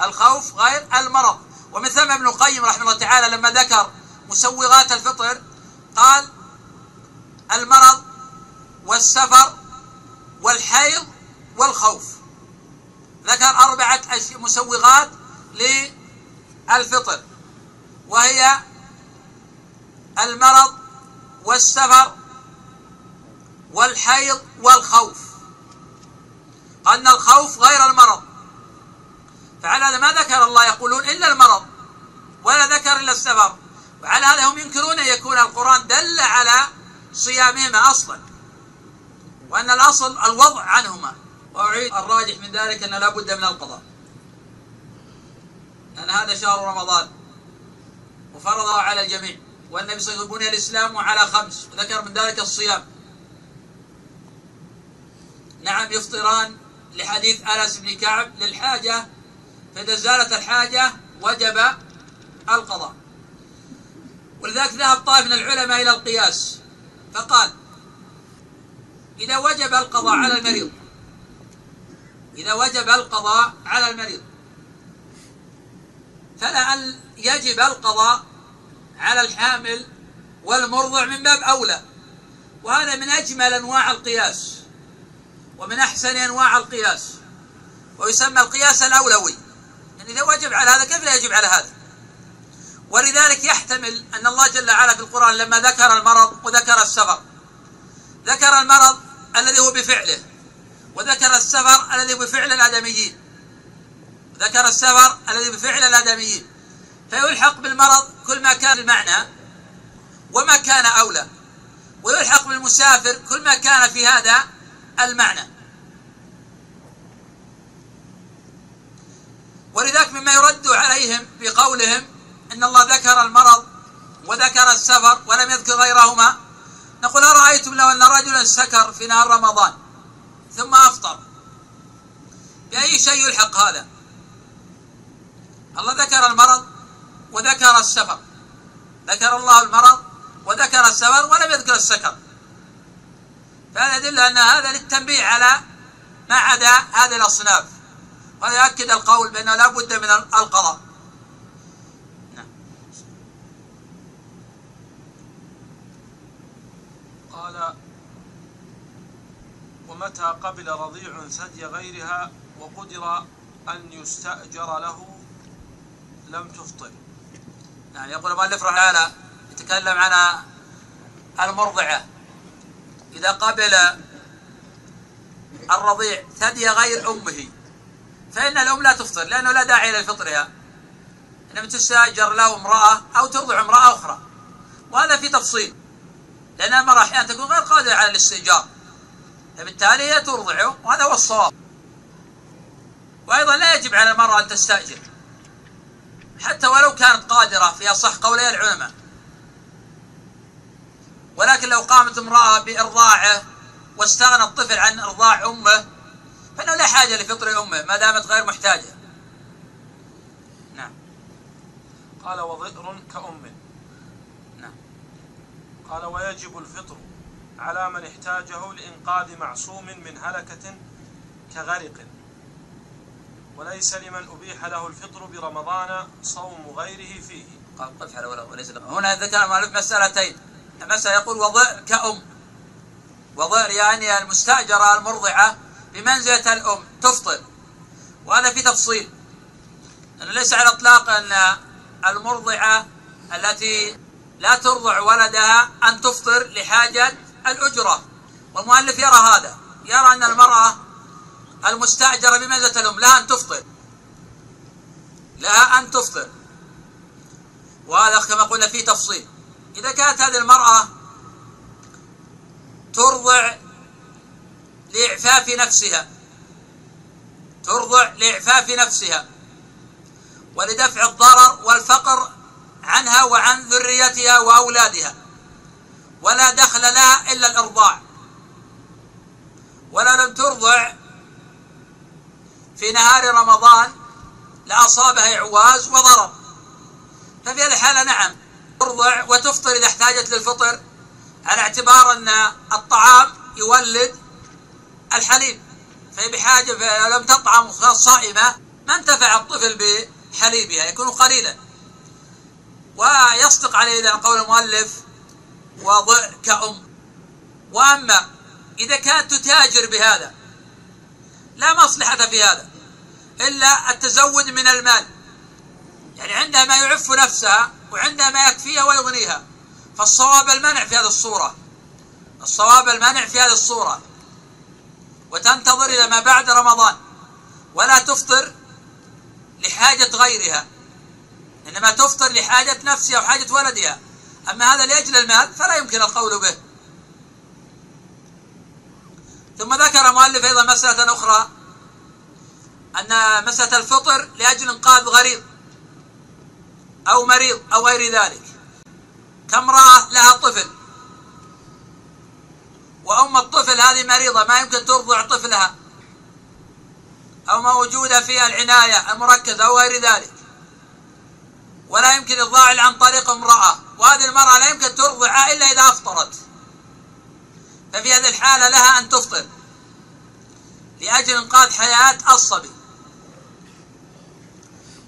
الخوف غير المرض. ومن ثم ابن القيم رحمه الله تعالى لما ذكر مسوغات الفطر قال المرض والسفر والحيض والخوف. ذكر أربعة مسوغات للفطر. وهي المرض والسفر والحيض والخوف. أن الخوف غير المرض. فعلى هذا ما ذكر الله يقولون إلا المرض ولا ذكر إلا السفر. وعلى هذا هم ينكرون أن يكون القرآن دل على صيامهما أصلا وأن الأصل الوضع عنهما. وأعيد الراجح من ذلك أن لا بد من القضاء. لأن هذا شهر رمضان وفرضه على الجميع والنبي صلى الله عليه وسلم الإسلام على خمس وذكر من ذلك الصيام. نعم يفطران لحديث أنس بن كعب للحاجة فإذا زالت الحاجة وجب القضاء. ولذلك ذهب طائف من العلماء إلى القياس فقال إذا وجب القضاء على المريض إذا وجب القضاء على المريض فلعل يجب القضاء على الحامل والمرضع من باب أولى. وهذا من أجمل أنواع القياس ومن أحسن أنواع القياس ويسمى القياس الأولوي. يعني إذا وجب على هذا كيف لا يجب على هذا؟ ولذلك يحتمل أن الله جل وعلا في القرآن لما ذكر المرض وذكر السفر ذكر المرض الذي هو بفعله وذكر السفر الذي بفعل الآدميين ذكر السفر الذي بفعل الآدميين. فيلحق بالمرض كل ما كان المعنى وما كان أولى ويلحق بالمسافر كل ما كان في هذا المعنى. ولذلك مما يرد عليهم بقولهم إن الله ذكر المرض وذكر السفر ولم يذكر غيرهما. نقول أرأيتم لو أن رجلا سكر في نهار رمضان ثم أفطر؟ بأي شيء يلحق هذا؟ الله ذكر المرض وذكر السفر. ذكر الله المرض وذكر السفر ولم يذكر السكر. فهذا يدل أن هذا للتنبيه على ما عدا هذه الأصناف. وهذا يؤكد القول بأنه لا بد من القضاء. نعم. قال ومتى قبل رضيع ثدي غيرها وقدر أن يستأجر له؟ لم تفطر. نعم يقول المؤلف رحمه الله يتكلم عن المرضعة. إذا قبل الرضيع ثدي غير أمه فإن الأم لا تفطر لأنه لا داعي لفطرها إنما تستأجر له امرأة أو ترضع امرأة أخرى. وهذا في تفصيل. لأن المرأة أحيانا تكون غير قادرة على الاستئجار. فبالتالي هي ترضعه وهذا هو الصواب. وأيضا لا يجب على المرأة أن تستأجر. حتى ولو كانت قادرة في أصح قولي العلماء. ولكن لو قامت امرأة بإرضاعه واستغنى الطفل عن إرضاع أمه فإنه لا حاجة لفطر أمه ما دامت غير محتاجة. نعم. قال وضئر كأم. نعم. قال ويجب الفطر على من احتاجه لإنقاذ معصوم من هلكة كغرق. وليس لمن أبيح له الفطر برمضان صوم غيره فيه. قال قف على وليس هنا ذكر المؤلف مسألتين. المسألة يقول وضئر كأم. وضئر يعني المستأجرة المرضعة بمنزلة الأم. تفطر. وهذا في تفصيل. أنه ليس على الإطلاق أن المرضعة التي لا ترضع ولدها أن تفطر لحاجة الأجرة. والمؤلف يرى هذا. يرى أن المرأة المستأجرة بمنزلة الأم لها أن تفطر. لها أن تفطر. وهذا كما قلنا فيه تفصيل. إذا كانت هذه المرأة ترضع لإعفاف نفسها. ترضع لإعفاف نفسها. ولدفع الضرر والفقر عنها وعن ذريتها وأولادها. ولا دخل لها إلا الإرضاع. ولا لم ترضع في نهار رمضان لأصابها إعواز وضرر. ففي هذه الحالة نعم ترضع وتفطر إذا احتاجت للفطر على اعتبار أن الطعام يولد الحليب. فهي بحاجة لم تطعم صائمة ما انتفع الطفل بحليبها يكون قليلا. ويصدق عليه إذا قول المؤلف وضع كأم. وأما إذا كانت تتاجر بهذا لا مصلحة في هذا إلا التزود من المال. يعني عندها ما يعف نفسها وعندها ما يكفيها ويغنيها فالصواب المنع في هذه الصورة. الصواب المنع في هذه الصورة. وتنتظر إلى ما بعد رمضان. ولا تفطر لحاجة غيرها. إنما تفطر لحاجة نفسها وحاجة ولدها. أما هذا لأجل المال فلا يمكن القول به. ثم ذكر مؤلف أيضا مسألة أخرى أن مسألة الفطر لأجل إنقاذ غريض أو مريض أو غير ذلك. كامرأة لها طفل. وأم الطفل هذه مريضة ما يمكن ترضع طفلها. أو موجودة فيها العناية المركزة أو غير ذلك. ولا يمكن الضاعل عن طريق امرأة. وهذه المرأة لا يمكن ترضع إلا إذا أفطرت. ففي هذه الحالة لها أن تفطر. لأجل إنقاذ حياة الصبي.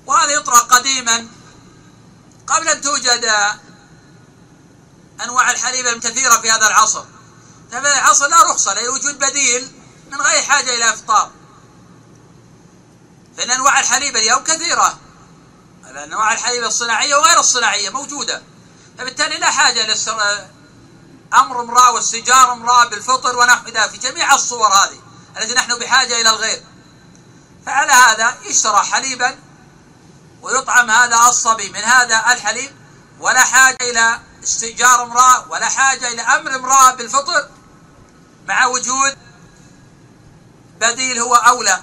وهذا يطرح قديما. قبل أن توجد أنواع الحليب الكثيرة في هذا العصر. العصر لا رخصة لوجود بديل من غير حاجة إلى إفطار. فإن أنواع الحليب اليوم كثيرة. أنواع الحليب الصناعية وغير الصناعية موجودة. فبالتالي لا حاجة أمر امرأة واستجار امرأة بالفطر ونحو ذلك في جميع الصور هذه التي نحن بحاجة إلى الغير. فعلى هذا يشترى حليبا ويطعم هذا الصبي من هذا الحليب ولا حاجة إلى استئجار امرأة ولا حاجة إلى أمر امرأة بالفطر. مع وجود بديل هو أولى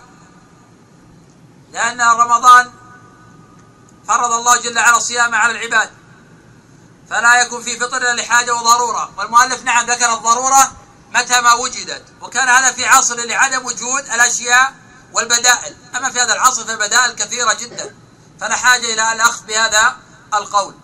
لأن رمضان فرض الله جل وعلا الصيام على العباد فلا يكون في فطر إلا لحاجة وضرورة. والمؤلف نعم ذكر الضرورة متى ما وجدت وكان هذا في عصر لعدم وجود الأشياء والبدائل. أما في هذا العصر فالبدائل كثيرة جدا فلا حاجة إلى الأخذ بهذا القول.